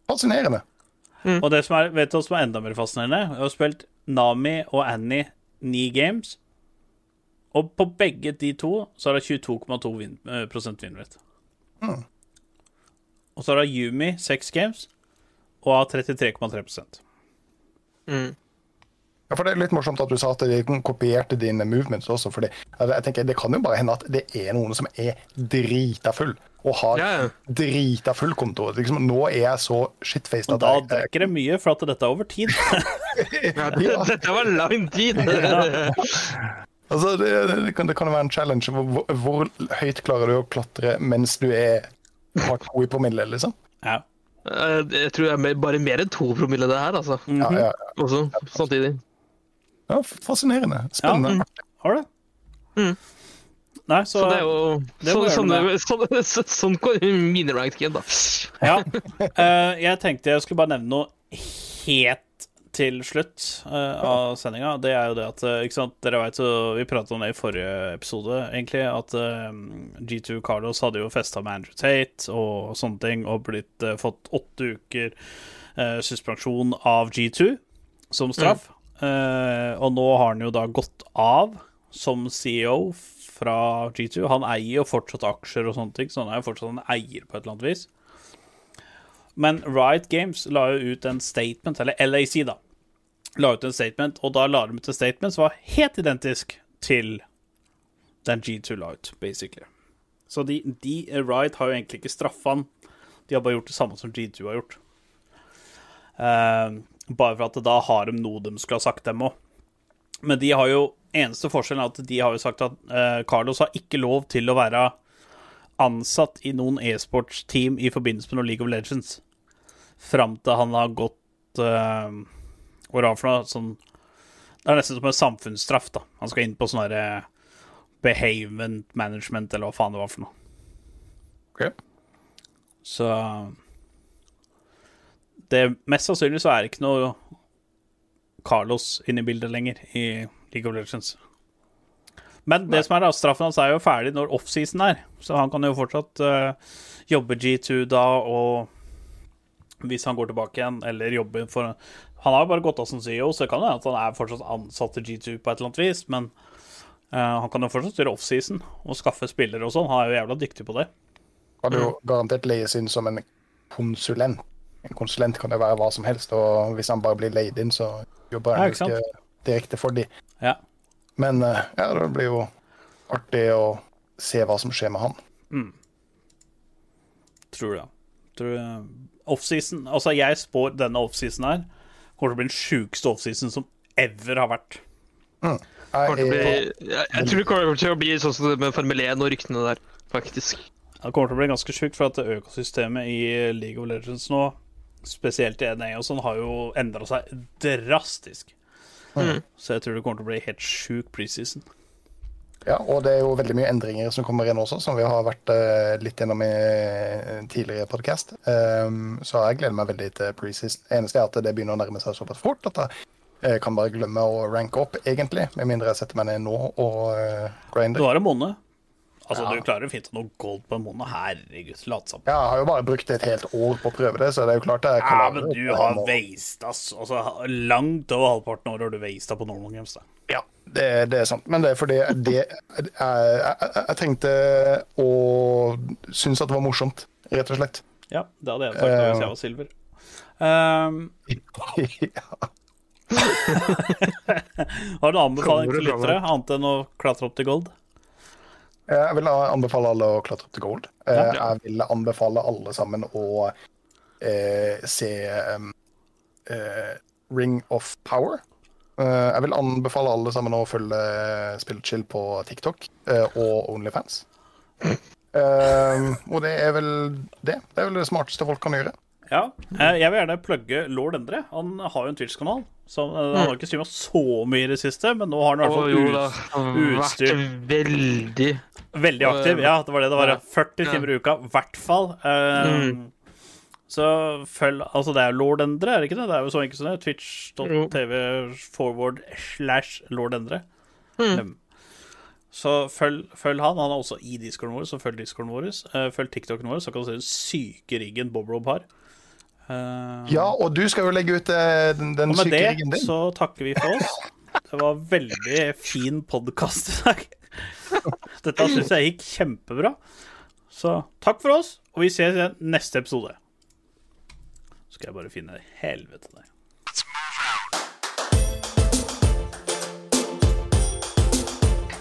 Fascinerende. Og det som er, vet du hva som er enda mer fascinerende? Jeg har spilt Nami og Annie ni games. Og på begge de to så er det 22,2 win, eh, prosent win rate. Og så er det Yumi seks games og har 33,3 prosent. mm. Ja, for Det er litt morsomt at du sa at de kopierte dine movements også. for jeg tenker, Det kan jo bare hende at det er noen som er drita full, og har Ja, ja. drita full konto. Liksom, nå er jeg så shitfaced at da dekker det mye, for at dette er over tid. [laughs] ja, det- Dette var lang tid! [laughs] [laughs] altså, det, det, kan, det kan være en challenge. Hvor, hvor, hvor høyt klarer du å klatre mens du er har to i promille, liksom? Ja. Eh, Jeg tror jeg er bare mer enn to promille det her, altså. Ja, ja, ja. Også samtidig. ja, fascinerende. Spennende. Har du? Mm. Nei, så, Så det er jo det sånn, gjøre sånn, sånn, [laughs] sånn, går mini-ranked game, da. Ja. Uh, jeg tenkte jeg skulle bare nevne noe helt til slutt uh, av sendinga. Det er jo det at eh, ikke sant, Dere vet jo Vi pratet om det i forrige episode, egentlig. At uh, G2 Carlos hadde jo festa med Andrew Tate og sånne ting, og blitt uh, fått åtte uker suspensjon av G2 som straff. Eh, og nå har han jo da gått av som CEO fra G2. Han eier jo fortsatt aksjer og sånne ting, så han er jo fortsatt en eier på et eller annet vis. Men Riot Games la jo ut en statement, eller LAC, da. La ut en statement, og da la de ut en statement som var helt identisk til den G2 la ut, basically. Så de, de Riot har jo egentlig ikke straffa han. De har bare gjort det samme som G2 har gjort. Uh, bare for at da har de noe de skulle ha sagt, dem òg. Men de har jo Eneste forskjellen er at de har jo sagt at uh, Carlos har ikke lov til å være ansatt i noen e-sportsteam i forbindelse med noe League of Legends. Fram til han har gått uh, Er det for noe? Sånn Det er nesten som en samfunnsstraff, da. Han skal inn på sånn herre behavement management, eller hva faen det var for noe. Okay. Så det Mest sannsynlig så er det ikke noe Carlos inne i bildet lenger i League of Legends. Men det som er da, straffen hans er jo ferdig når offseason er, så han kan jo fortsatt uh, jobbe G2 da, og hvis han går tilbake igjen, eller jobbe for Han har jo bare gått av som CEO, så det kan jo hende at han er fortsatt ansatt til G2 på et eller annet vis, men uh, han kan jo fortsatt gjøre offseason og skaffe spillere og sånn. Han er jo jævla dyktig på det. Kan jo garantert leies inn som en konsulent. En konsulent kan jo være hva som helst, og hvis han bare blir leid inn, så jobber han ikke ikke direkte for de. Ja. Men uh, ja, det blir jo artig å se hva som skjer med han. Tror du det? Tror du Offseason Altså, jeg spår denne offseason her kommer til å bli den sjukeste offseason som ever har vært. Jeg, til å bli, jeg, jeg tror det kommer til å bli sånn som med Formel 1 og ryktene der, faktisk. Det kommer til å bli ganske sjukt, for at økosystemet i League of Legends nå, spesielt i NA og sånn, har jo endra seg drastisk. Mm. Så jeg tror det kommer til å bli helt sjuk preseason. Ja, og det er jo veldig mye endringer som kommer inn også, som vi har vært uh, litt gjennom i en tidligere podkast. så jeg gleder meg veldig til preseason. Eneste er at det begynner å nærme seg såpass fort at jeg eh, kan bare glemme å ranke opp, egentlig. Med mindre jeg setter meg ned nå og uh, Du grinder. har en måned. Altså, Ja. du klarer fint å nå gold på en måned. Herregud, latsomt. Ja, jeg har jo bare brukt et helt år på å prøve det, så det er jo klart det er Ja, men du har wasta. Altså, langt over halvparten av året har du wasta på Normal Games, da. Ja, det, det er sant. Men det er fordi det, jeg, jeg, jeg, tenkte å synes at det var morsomt, rett og slett. Ja, det hadde jeg sagt da hvis jeg var silver. Um, [laughs] ja. [laughs] har du noen anbefaling til lyttere, annet enn å klatre opp til gold? Jeg vil anbefale alle å klatre opp til gold. Eh, Ja. Jeg vil anbefale alle sammen å eh, se um, eh, Ring of Power. Eh, jeg vil anbefale alle sammen å følge Spillchill på TikTok eh, og Onlyfans. Eh, og det er vel det. Det er vel det smarteste folk kan gjøre. Ja. eh, Jeg vil gjerne plugge Lord Endre. Han har jo en Twitch-kanal. Eh, Han har ikke streama så mye i det siste, men nå har han i hvert fall utstyr. vært utstyr. veldig veldig aktiv. Ja, det var det. Det var 40 timer i uka, i hvert fall. Eh, Mm. Så følg Altså, det er Lord Endre, er det ikke det? Det er jo så enkelt som det. Twitch.tv forward slash Lord Endre. Mm. Um, Så følg, følg han. Han er også i discorden vår, så følg discorden vår. Eh, Følg TikToken vår, så kan du se den syke riggen Bob Rob har. Eh, Ja, og du skal jo legge ut den, den, den og med det så takker vi for oss. Det var veldig fin podkast i dag. [laughs] Dette syns jeg gikk kjempebra. Så takk for oss, og vi ses i neste episode. Så skal jeg bare finne helvete der.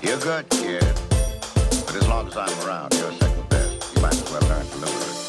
You're good, kid. But as long as I'm around, you're second best. You might as well learn to live with